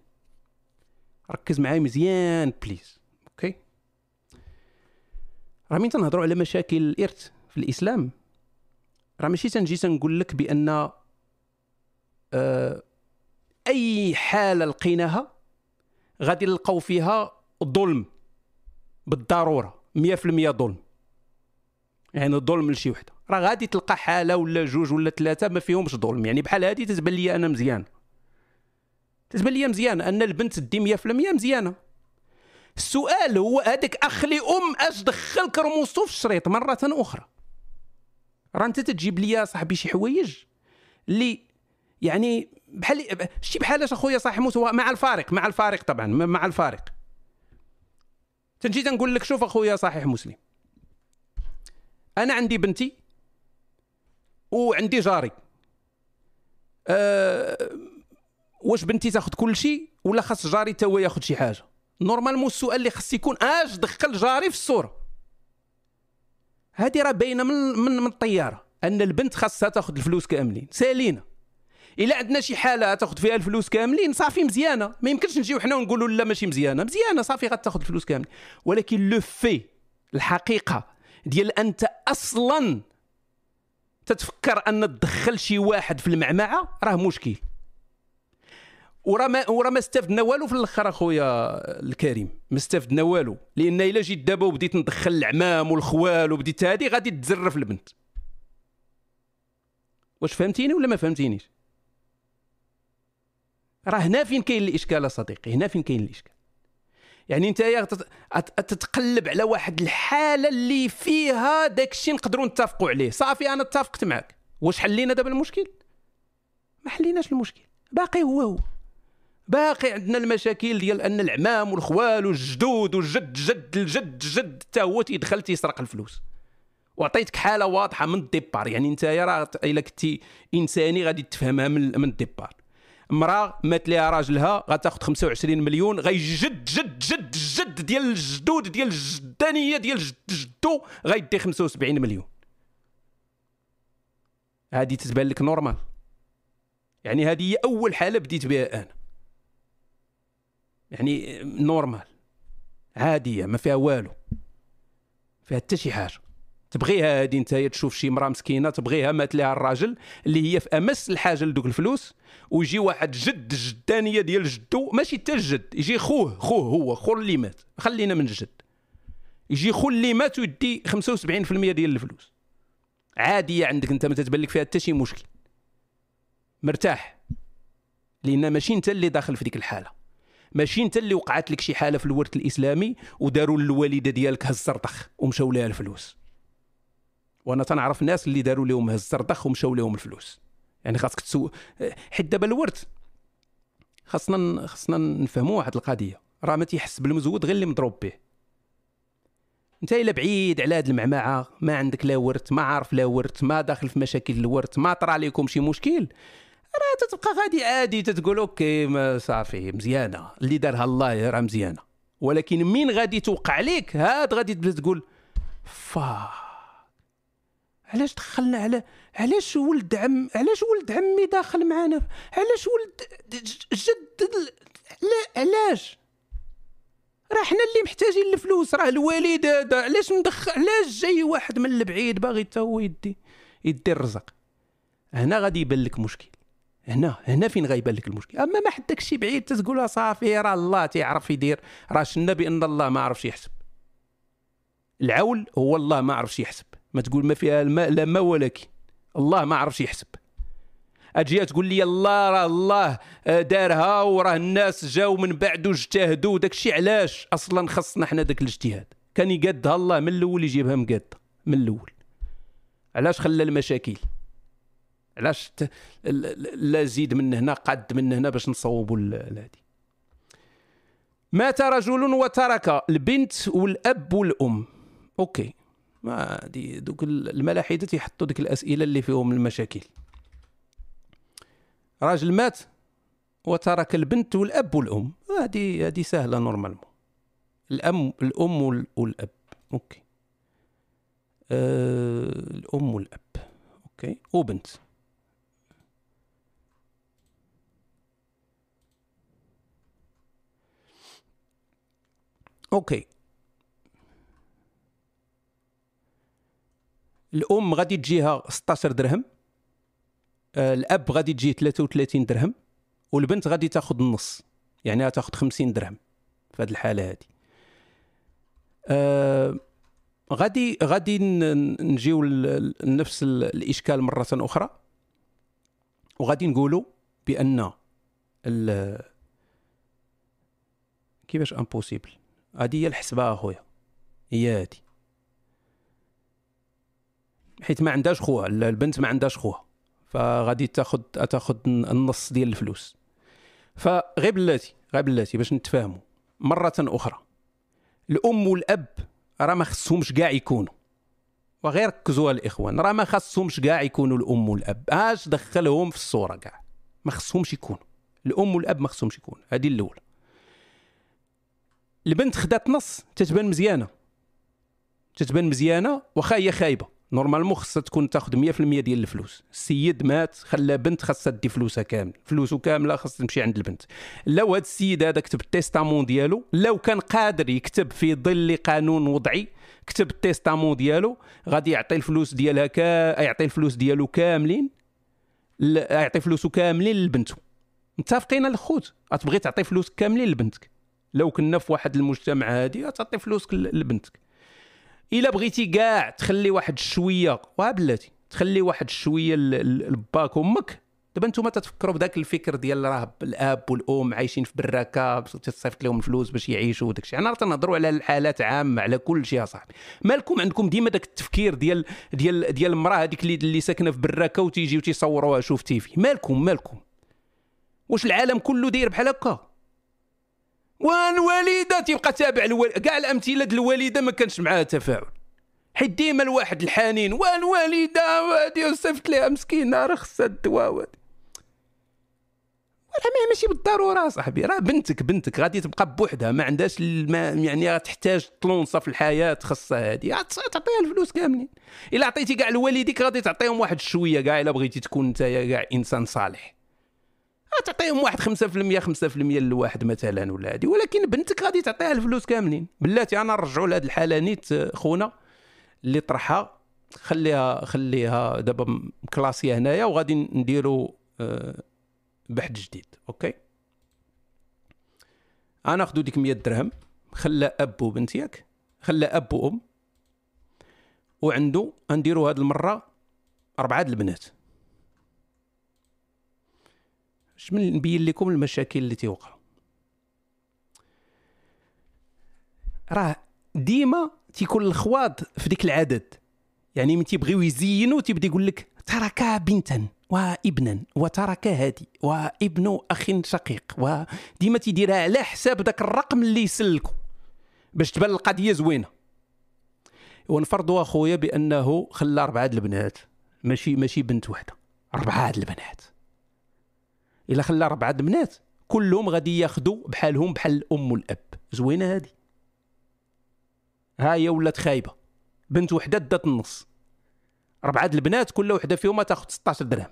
ركز معايا مزيان please. okay. راه مين تنهضروا على مشاكل الإرث في الإسلام؟ راه ماشي تنجي تنقول لك بأن آه أي حالة لقيناها غادي نلقاو فيها ظلم بالضرورة 100% ظلم. يعني الظلم لشي وحدة. راه غادي تلقى حالة ولا جوج ولا ثلاثة ما فيهمش ظلم. يعني بحال هذه تتبان لي أنا مزيان. تتبان لي مزيان أن البنت دي 100% مزيانة. السؤال هو هذاك اخ أم أش دخل كرموسو في الشريط مرة أخرى. راه أنت تجيب لي صاحبي شي حوايج اللي يعني بحال شي بحالاش أخويا صاحي موت مع الفارق مع الفارق طبعا مع الفارق. تنجي تنقول لك شوف أخويا صحيح مسلم. أنا عندي بنتي وعندي جاري. أه واش بنتي تاخذ كل شيء ولا خاص جاري تا هو ياخذ شي حاجة؟ نورمالمون السؤال اللي خاص يكون أش دخل جاري في الصورة. هذه راه باينة من من من الطيارة أن البنت خاصها تاخذ الفلوس كاملين سالينا إلا عندنا شي حالة تاخذ فيها الفلوس كاملين صافي مزيانة. ما يمكنش نجيو حنا ونقولوا لا ماشي مزيانة. مزيانة صافي غتاخذ الفلوس كاملين. ولكن لو في الحقيقة ديال أنت أصلا تتفكر أن تدخل شي واحد في المعمعة راه مشكل. وراه ما وراه ما استفدنا والو في الأخر أخويا الكريم. ما استفدنا والو. لأن إلا جيت دابا وبديت ندخل العمام والخوال وبديت هادي غادي تزرف البنت. واش فهمتيني ولا ما فهمتينيش؟ راه هنا فين كاين الإشكال صديقي هنا فين كاين الإشكال؟ يعني انت تتقلب على واحد الحالة اللي فيها داك الشيء نقدروا نتفقوا عليه. صافي أنا اتفقت معك واش حلينا دابا المشكل؟ ما حليناش المشكل. باقي هو هو. باقي عندنا المشاكل ديال أن العمام والخوال والجدود والجد جد الجد جد حتى هو تيدخل تيسرق الفلوس. وعطيتك حالة واضحة من ال début. يعني انت راه إلا كنتي إنسان غادي تفهمها من ال départ. امرأة مات ليها راجلها غتاخذ 25 مليون غيجد جد جد جد ديال الجدود ديال الجدانية ديال جد جدو غيدي 75 مليون. هذه تتبان لك normal. يعني هذه هي أول حالة بديت بها أنا. يعني normal. عادية ما فيها والو. فيها حتى شي حاجة. تبغيها هادي انت تشوف شي مراه مسكينة تبغيها مات لها الراجل اللي هي في أمس الحاجة لدوك الفلوس ويجي واحد جد جدانية ديال جدو ماشي حتى الجد يجي خوه خوه هو خو اللي مات خلينا من الجد. يجي خو اللي مات ويدي 75% ديال الفلوس. عادية عندك انت ما تتبان لك فيها حتى شي مشكل. مرتاح. لأن ماشي انت اللي داخل في ديك الحالة. ماشي انت اللي وقعت لك شي حالة في الورث الإسلامي وداروا للوالدة ديالك هز الزرطخ ومشاو لها الفلوس. وأنا تنعرف ناس اللي داروا لهم هز الزرطخ ومشاو لهم الفلوس. يعني خاصك تسو حيت دابا الورث خاصنا خاصنا نفهموا واحد القضية. راه ما تيحس بالمزود غير اللي مضروب به. انت إلا بعيد على هاد المعمعة ما عندك لا ورث ما عارف لا ورث ما داخل في مشاكل الورث ما طرا عليكم شي مشكل. راه تتبقى غادي عادي تتقول أوكي ما صافي مزيانة. اللي دارها الله راه مزيانة. ولكن مين غادي توقع عليك هاد غادي تبدأ تقول فا علاش دخلنا على علاش ولد عم علاش ولد عمي داخل معانا؟ علاش ولد جد لا علاش؟ راه حنا اللي محتاجين الفلوس راه الوالد هذا علاش ندخل علاش جاي واحد من البعيد باغي حتى هو يدي يدي الرزق؟ هنا غادي يبان لك مشكل. هنا هنا فين غيبان لك المشكل؟ أما ما حدك شي بعيد تقول صافي راه الله تيعرف يدير. راه شنا بأن الله ما عرفش يحسب. العول هو الله ما عرفش يحسب. ما تقول ما فيها الماء لا ما ولكن الله ما عرفش يحسب. أجي تقول لي الله راه الله آه، دارها وراه الناس جاو من بعد واجتهدوا داك الشيء علاش؟ أصلا خصنا حنا داك الاجتهاد. كان يقادها الله من الأول يجيبها مقادة من الأول. علاش خلى المشاكل؟ علاش لا زيد من هنا قد من هنا باش نصوبوا هذه مات رجل وترك البنت والأب والأم. أوكي. ما دي دوك الملاحدة تيحطوا ديك الأسئلة اللي فيهم المشاكل. راجل مات وترك البنت والأب والأم. هذه هذه سهلة normalement. الام الأم والأب. okay. أه الأم والأب. okay. وبنت. okay. الأم غادي تجيها 16 درهم آه، الأب غادي تجي 33 درهم والبنت غادي تاخذ النص يعني تاخذ 50 درهم في هذه الحالة هذه آه غادي غادي نجيو لنفس الإشكال مرة أخرى وغادي نقولوا بأن كيفاش امبوسيبل هذه هي الحسبة أخويا هي هذه حيت ما عندهاش خوها البنت ما عندهاش خوها فغادي تاخذ تاخذ النص ديال الفلوس. فغير بلاتي غير بلاتي باش نتفاهموا مرة أخرى الأم والأب راه ما خصهمش كاع يكونوا. وغير ركزوا الإخوان راه ما خصهمش كاع يكونوا الأم والأب. آش دخلهم في الصورة كاع. ما خصهمش يكونوا. الأم والأب ما خصهمش يكونوا. هذه الاولى البنت خدات نص تتبان مزيانة. تتبان مزيانة واخا هي خايبة. normalement خصها تكون تاخذ 100% ديال الفلوس. السيد مات خلى بنت خاصها دي فلوسها كامل. فلوسه كاملة خاصها تمشي عند البنت. لو هذا السيد هذا كتب ال testament ديالو. لو كان قادر يكتب في ظل قانون وضعي كتب ال testament ديالو. غادي يعطي الفلوس ديالها كا يعطي الفلوس ديالو كاملين يعطي فلوسه كاملين لبنته. متفقين الخوت؟ غتبغي تعطي فلوس كاملين لبنتك. لو كنا في واحد المجتمع هادي غتعطي فلوسك لبنتك. إلا بغيتي كاع تخلي واحد شوية بلاتي تخلي واحد شوية لباك وامك دابا أنتم تتفكروا بذاك الفكر ديال راه الأب والأم عايشين في براكه تصيفط لهم الفلوس باش يعيشوا وداك الشيء. أنا تنهضروا على الحالات عامة على كل شيء اصاحبي مالكم عندكم ديما داك التفكير ديال ديال ديال المرأة هذيك اللي, اللي ساكنة في براكه وتيجي وتيصوروها شوف تيفي مالكم مالكم واش العالم كله داير بحال هكا؟ والوالده تيبقى تابع كاع الامثله ديال الوالده ما كانش معاها تفاعل. حيت ديما الواحد الحنين والوالده وهادي صيفط ليها مسكينة راه خصها الدواء راه ماشي بالضرورة صاحبي راه بنتك بنتك غادي تبقى بوحدها ما عندهاش ما يعني تحتاج طلونصه في الحياة خاصها هادي. تعطيها الفلوس كاملين. إلا عطيتي كاع لوالديك غادي تعطيهم واحد شوية كاع إلا بغيتي تكون انت كاع إنسان صالح. تعطيهم واحد 5% 5% لواحد مثلا ولا هادي. ولكن بنتك غادي تعطيها الفلوس كاملين. بلاتي أنا نرجعوا لهاد الحالة نيت خونا اللي طرحها. خليها خليها دابا classée هنايا وغادي نديروا آه، بحث جديد. okay؟ أنا ناخذ ديك 100 درهم. خلى أب وبنت ياك. خلى أب وأم. وعنده نديروا هاد المرة أربعة البنات. باش نبين لكم المشاكل اللي تيوقعوا. راه ديما تيكون الخواض في ديك العدد. يعني من تيبغيو يزينوا تيبدا يقول لك ترك بنتا وابنا وترك هادي وابن أخ شقيق وديما تيديرها على حساب داك الرقم اللي يسلكوا باش تبان القضية زوينة. ونفرضوا أخويا بأنه خلى أربعة البنات ماشي ماشي بنت واحدة أربعة البنات. إلا خلى اربعه البنات كلهم غادي ياخذوا بحالهم بحال الام والاب زوينة هذه ها هي ولات خايبة. بنت وحدة دات النص. ربعه البنات كل وحدة فيهم تاخذ 16 درهم.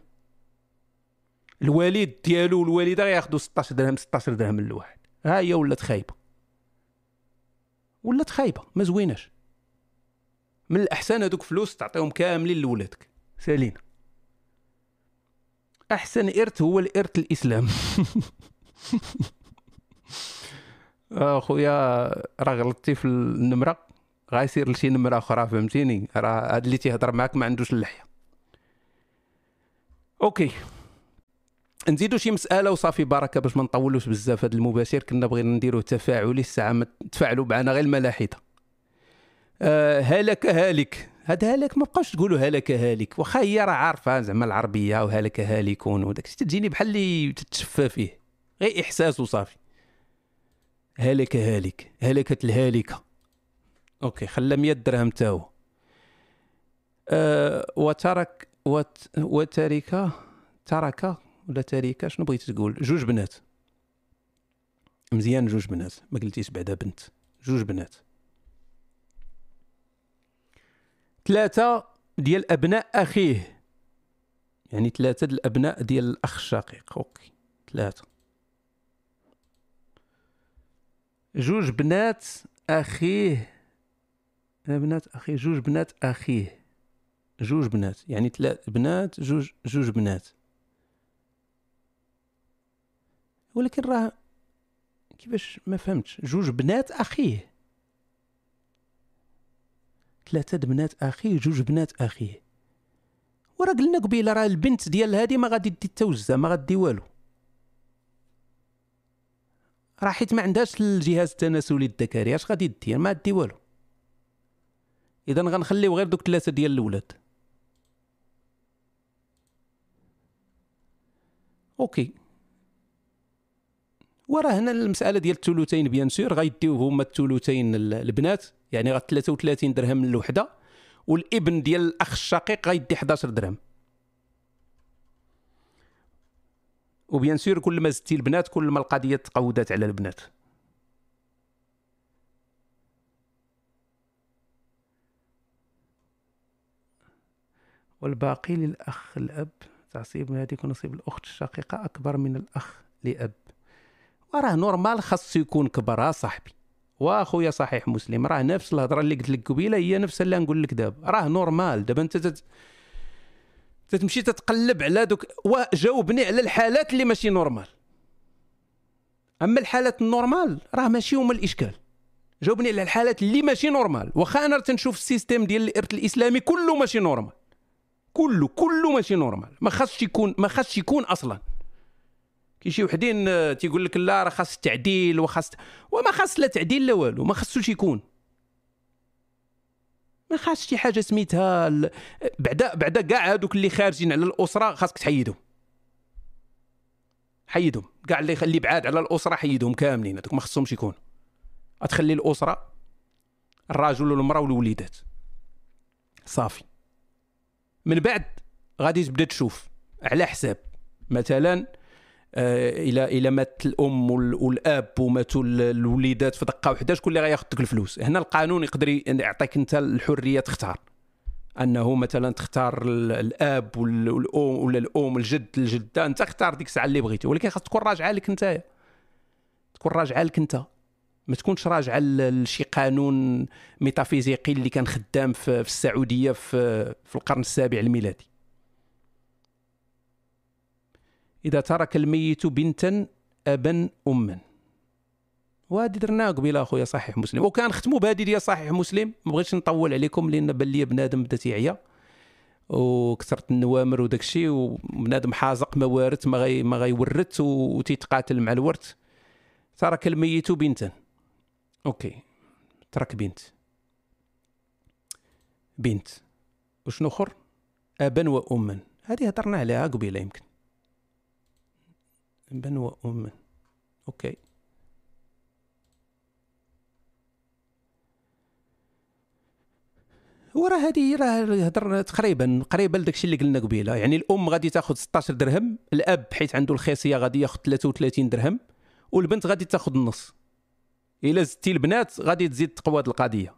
الوالد ديالو والوالدة غياخذوا 16 درهم 16 درهم للواحد. ها هي ولات خايبة. ولات خايبة ما زويناش. من الأحسن هذوك فلوس تعطيهم كاملين لولادك. سالينا. أحسن إرث هو الإرث الإسلام. أخويا راه غلطتي في النمرة غايصير لشي نمرة أخرى فهمتيني؟ راه هاد اللي تيهضر معاك ما عندوش اللحية. أوكي. نزيدو شي مسألة وصافي بركة باش ما نطولوش بزاف هذا المباشر كنا بغينا نديروه تفاعلي الساعة ما تفاعلوا معنا غير الملاحدة. آه هلك هالك. هاد هالك ما بقاوش تقولوا هلك هالك واخا هي راه عارفة زعما العربية وهلك هالكون وداك الشيء تجيني بحال اللي تتشفى فيه. غير إحساس وصافي. هلك هالك هلكت الهالكة. أوكي خلى 100 درهم تا هو. أه وترك وت وترك ترك ولا ترك؟ شنو بغيتي تقول؟ جوج بنات. مزيان جوج بنات ما قلتيش بعدا بنت. جوج بنات. ثلاثة ديال أبناء أخيه. يعني ثلاثة ديال الأبناء ديال الأخ الشقيق. okay ثلاثة. جوج بنات أخيه. بنات أخيه جوج بنات أخيه. جوج بنات يعني ثلاث بنات جوج جوج بنات. ولكن راه كيفاش ما فهمتش؟ جوج بنات أخيه. ثلاثة بنات أخيه جوج بنات أخيه وراه قلنا قبيله راه البنت ديال هادي ما غادي دي التوزة ما غادي والو. راه حيت ما عندهاش الجهاز التناسلي الذكري اش غادي دير؟ ما دي والو. إذا غنخليو غير دوك ثلاثة ديال الاولاد okay. وراه هنا المسألة ديال الثلثين bien sûr غيديو هما الثلثين البنات يعني غا 33 درهم للوحده والابن ديال الأخ الشقيق غيدي 11 درهم. و bien sûr كل ما زدتي البنات كل ما القضية تقودات على البنات. والباقي للأخ الأب تعصيب هذيك ونصيب الأخت الشقيقة أكبر من الأخ لأب. وراه normal خاصو يكون كبر صاحبي. واخويا صحيح مسلم راه نفس الهضرة اللي قلت لك قبيلة هي نفس اللي نقول لك دابا. راه normal. دابا انت تت... تتمشي تتقلب على دوك وجاوبني على الحالات اللي ماشي normal. أما الحالات ال normal راه ماشي هما الإشكال. جاوبني على الحالات اللي ماشي normal. واخا أنا تنشوف ال système ديال الإرث الإسلامي كله ماشي normal. كله كله ماشي نورمال. ما خاصش يكون ما خاصش يكون أصلا. كي شي وحدين آه، تيقول لك لا راه خاص التعديل وخاص وما خاص لا تعديل لا والو ما خاصوش يكون. ما خاصش شي حاجة سميتها ال... بعدا بعدا كاع هذوك اللي خارجين على الأسرة خاصك تحيدهم. حيدهم. كاع اللي اللي بعاد على الأسرة حيدهم كاملين هذوك ما خصهمش يكونوا تخلي الأسرة الراجل والمرأة والوليدات. صافي. من بعد غادي تبدا تشوف على حساب. مثلا إلى إلى مات الأم والأب وماتوا الوليدات في دقه واحدة شكون اللي غياخذ ديك الفلوس؟ هنا القانون يقدر يعطيك أنت الحرية تختار. أنه مثلا تختار الأب والأم ولا الأم الجد الجدة أنت اختار ديك الساعة اللي بغيتي ولكن خاص تكون راجعة لك أنت. تكون راجعة لك أنت. ما تكونش راجعة لشي قانون ميتافيزيقي اللي كان خدام في السعودية في القرن السابع الميلادي. إذا ترك الميت بنتا أبا أما. وهذه درناها قبيله أخويا صحيح مسلم. وكان ختموا بهذه ديال صحيح مسلم. ما بغيتش نطول عليكم لأن بان لي بنادم بدا تيعيا وكثرت النوامر وداك الشيء وبنادم حازق ما وارث ما غي ما غيورث وتيتقاتل مع الورث. ترك الميت بنتا. okay. ترك بنت. بنت. وشنو أخر؟ أبا وأما. هذه هضرنا عليها قبيلة يمكن. ابا واما okay. وراه هذه راه هضر تقريبا قريبه لداكشي اللي قلنا قبيلة. يعني الأم غادي تاخذ 16 درهم الأب حيت عنده الخاصية غادي ياخذ 33 درهم والبنت غادي تاخذ النص. إلا زدتي البنات غادي تزيد تقوى القضية.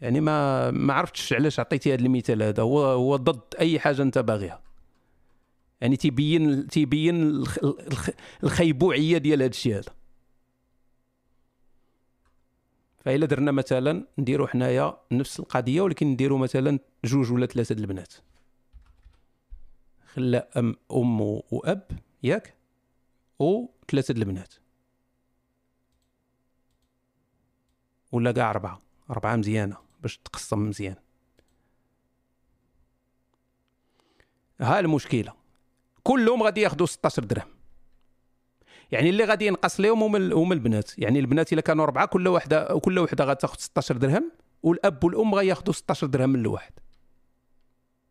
يعني ما ما عرفتش علاش عطيتي هذا المثال هذا. هو هو ضد أي حاجة أنت باغيها. يعني تيبين تيبين الخيبوعية ديال هذا الشيء هذا. فإلا درنا مثلا نديرو حنايا نفس القضية ولكن نديرو مثلا جوج ولا ثلاثة البنات. خلا أم أم واب ياك؟ وثلاثه البنات. ولا كاع أربعة. أربعة مزيانة باش تقسم مزيان. ها المشكلة. كلهم غادي ياخذوا 16 درهم. يعني اللي غادي ينقص لهم هما هما البنات. يعني البنات إلا كانوا اربعه كل وحده كل وحدة غتاخذ 16 درهم والأب والأم غياخذوا 16 درهم من الواحد.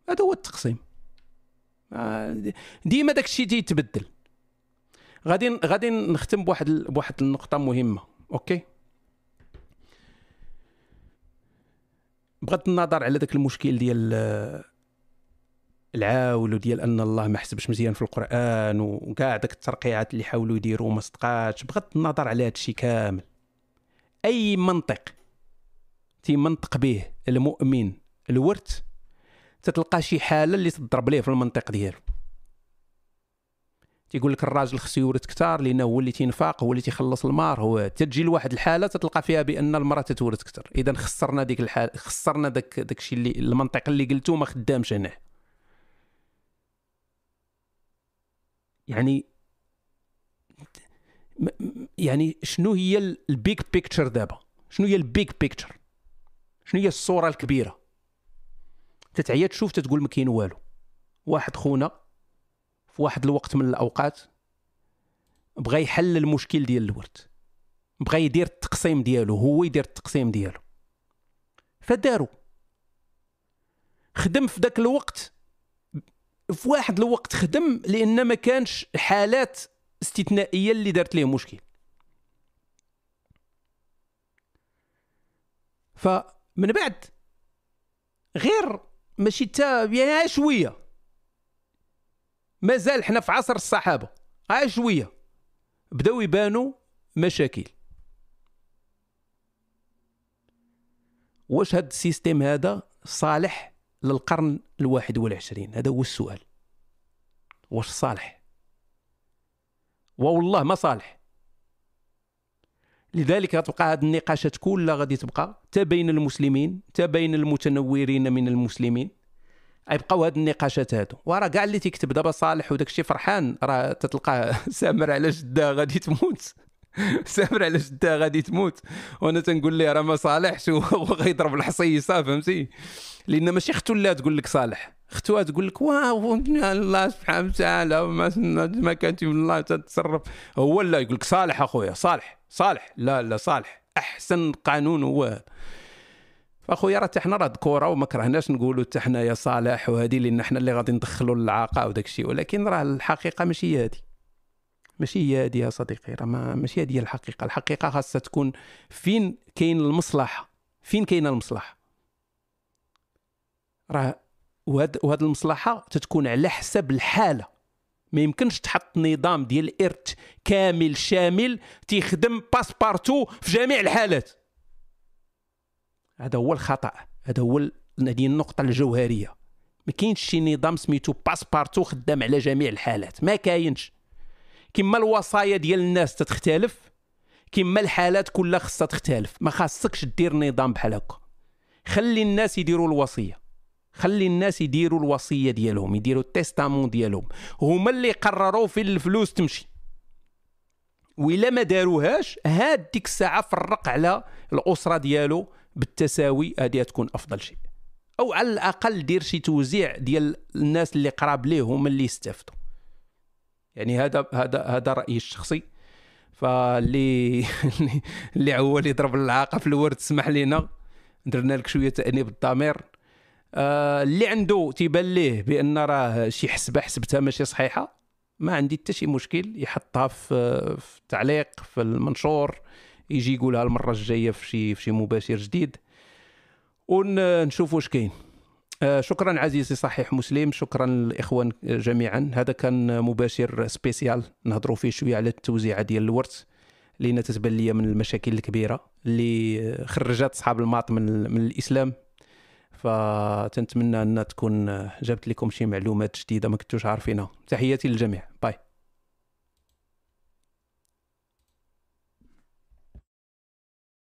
هذا هو التقسيم. آه، ديما داك الشيء تيتبدل. غادي غادي نختم بواحد بواحد النقطة مهمة أوكي؟ بغض النظر على ذاك المشكل ديال العاول وديال أن الله ما حسبش مزيان في القرآن وكاع داك الترقيعات اللي حاولوا يديروا ما صدقاتش بغض النظر على هذا الشيء كامل. أي منطق تيمنطق به المؤمن الورث تتلقى شي حالة اللي تضرب ليه في المنطق ديالو. تيقول لك الراجل خصو يورث كثار لأنه هو اللي تينفاق هو اللي تيخلص المار هو تجي لواحد الحالة تتلقى فيها بأن المرأة تتورث كثر اذا خسرنا ديك الحالة خسرنا داك داك الشيء اللي المنطق اللي قلتو ما خدامش هنا. يعني يعني شنو هي ال big picture دابا؟ شنو هي ال big picture شنو هي الصورة الكبيرة؟ تتعيا تشوف تتقول ما كاين والو. واحد خونا في واحد الوقت من الأوقات بغى يحل المشكل ديال الورث بغى يدير التقسيم ديالو هو يدير التقسيم ديالو. فدارو. خدم في ذاك الوقت في واحد الوقت خدم لأن ما كانش حالات استثنائية اللي دارت ليه مشكل. فمن بعد غير ماشي تا يعني شوية مازال حنا في عصر الصحابة. ها شوية بداو يبانوا مشاكل. واش هذا السيستم هذا صالح؟ للقرن الواحد والعشرين؟ هذا هو السؤال. واش صالح؟ والله ما صالح. لذلك غتبقى هذه النقاشات كلها غادي تبقى تا بين المسلمين تا بين المتنورين من المسلمين. غيبقاو هاد النقاشات هادو. وراه كاع اللي تيكتب دابا صالح وداك فرحان راه تتلقاه سامر على جده غادي تموت. سامر على جده غادي تموت؟ وأنا تنقول ليه راه ما صالحش وهو غيضرب الحصيصه فهمتي؟ لأن ماشي اختو لا تقول لك صالح. اختها تقول لك واو الله سبحانه وتعالى ما كانت من الله تتصرف هو لا يقول لك صالح أخويا صالح صالح. لا لا صالح. أحسن قانون هو. فأخويا راه حنا راه ذكورة وما كرهناش نقولوا حتى حنايا صالح وهذه لأن حنا اللي غادي ندخلوا العاقه وداك الشيء. ولكن راه الحقيقة ماشي هذه ماشي هي هذه يا صديقي راه ماشي هذه هي الحقيقة. الحقيقة خاصها تكون فين كاين المصلحه فين كاينة المصلحه راه وهاد وهاد المصلحة تتكون على حسب الحالة. ما يمكنش تحط نظام ديال الارث كامل شامل تيخدم passe-partout في جميع الحالات. هذا هو الخطأ. هذا هو هذه النقطة الجوهرية. ما كاينش شي نظام سميتو passe-partout خدام على جميع الحالات. ما كاينش. كما الوصايا ديال الناس تتختلف كما الحالات كلها خصها تختلف. ما خاصكش دير نظام بحال هكا. خلي الناس يديروا الوصية. خلي الناس يديروا الوصية ديالهم يديروا ال testament ديالهم. هما اللي قرروا فين الفلوس تمشي. وإلا ما داروهاش هاد ديك الساعة فرق على الأسرة ديالو بالتساوي هذه تكون أفضل شيء. أو على الأقل دير شي توزيع ديال الناس اللي قراب ليه هما اللي يستافدوا. يعني هذا هذا هذا رأيي الشخصي. فاللي اللي عوال يضرب العاقه في الورد اسمح لينا. درنا لك شوية تأنيب الضمير. آه اللي عنده تيبان ليه بأن راه شي حسبة حسبتها ماشي صحيحة. ما عندي حتى شي مشكل يحطها في, في التعليق في المنشور يجي يقولها المرة الجاية في شي في شي مباشر جديد. ونشوف واش كاين. شكرا عزيزي صحيح مسلم شكرا للإخوان جميعا. هذا كان مباشر spécial نهضروا فيه شوية على التوزيعه ديال الورث لأن تتبان لي من المشاكل الكبيرة اللي خرجت أصحاب ال maths من, من الإسلام. فتنتمنى انها تكون جابت لكم شي معلومات جديدة ما كنتوش عارفينها. تحياتي للجميع. bye.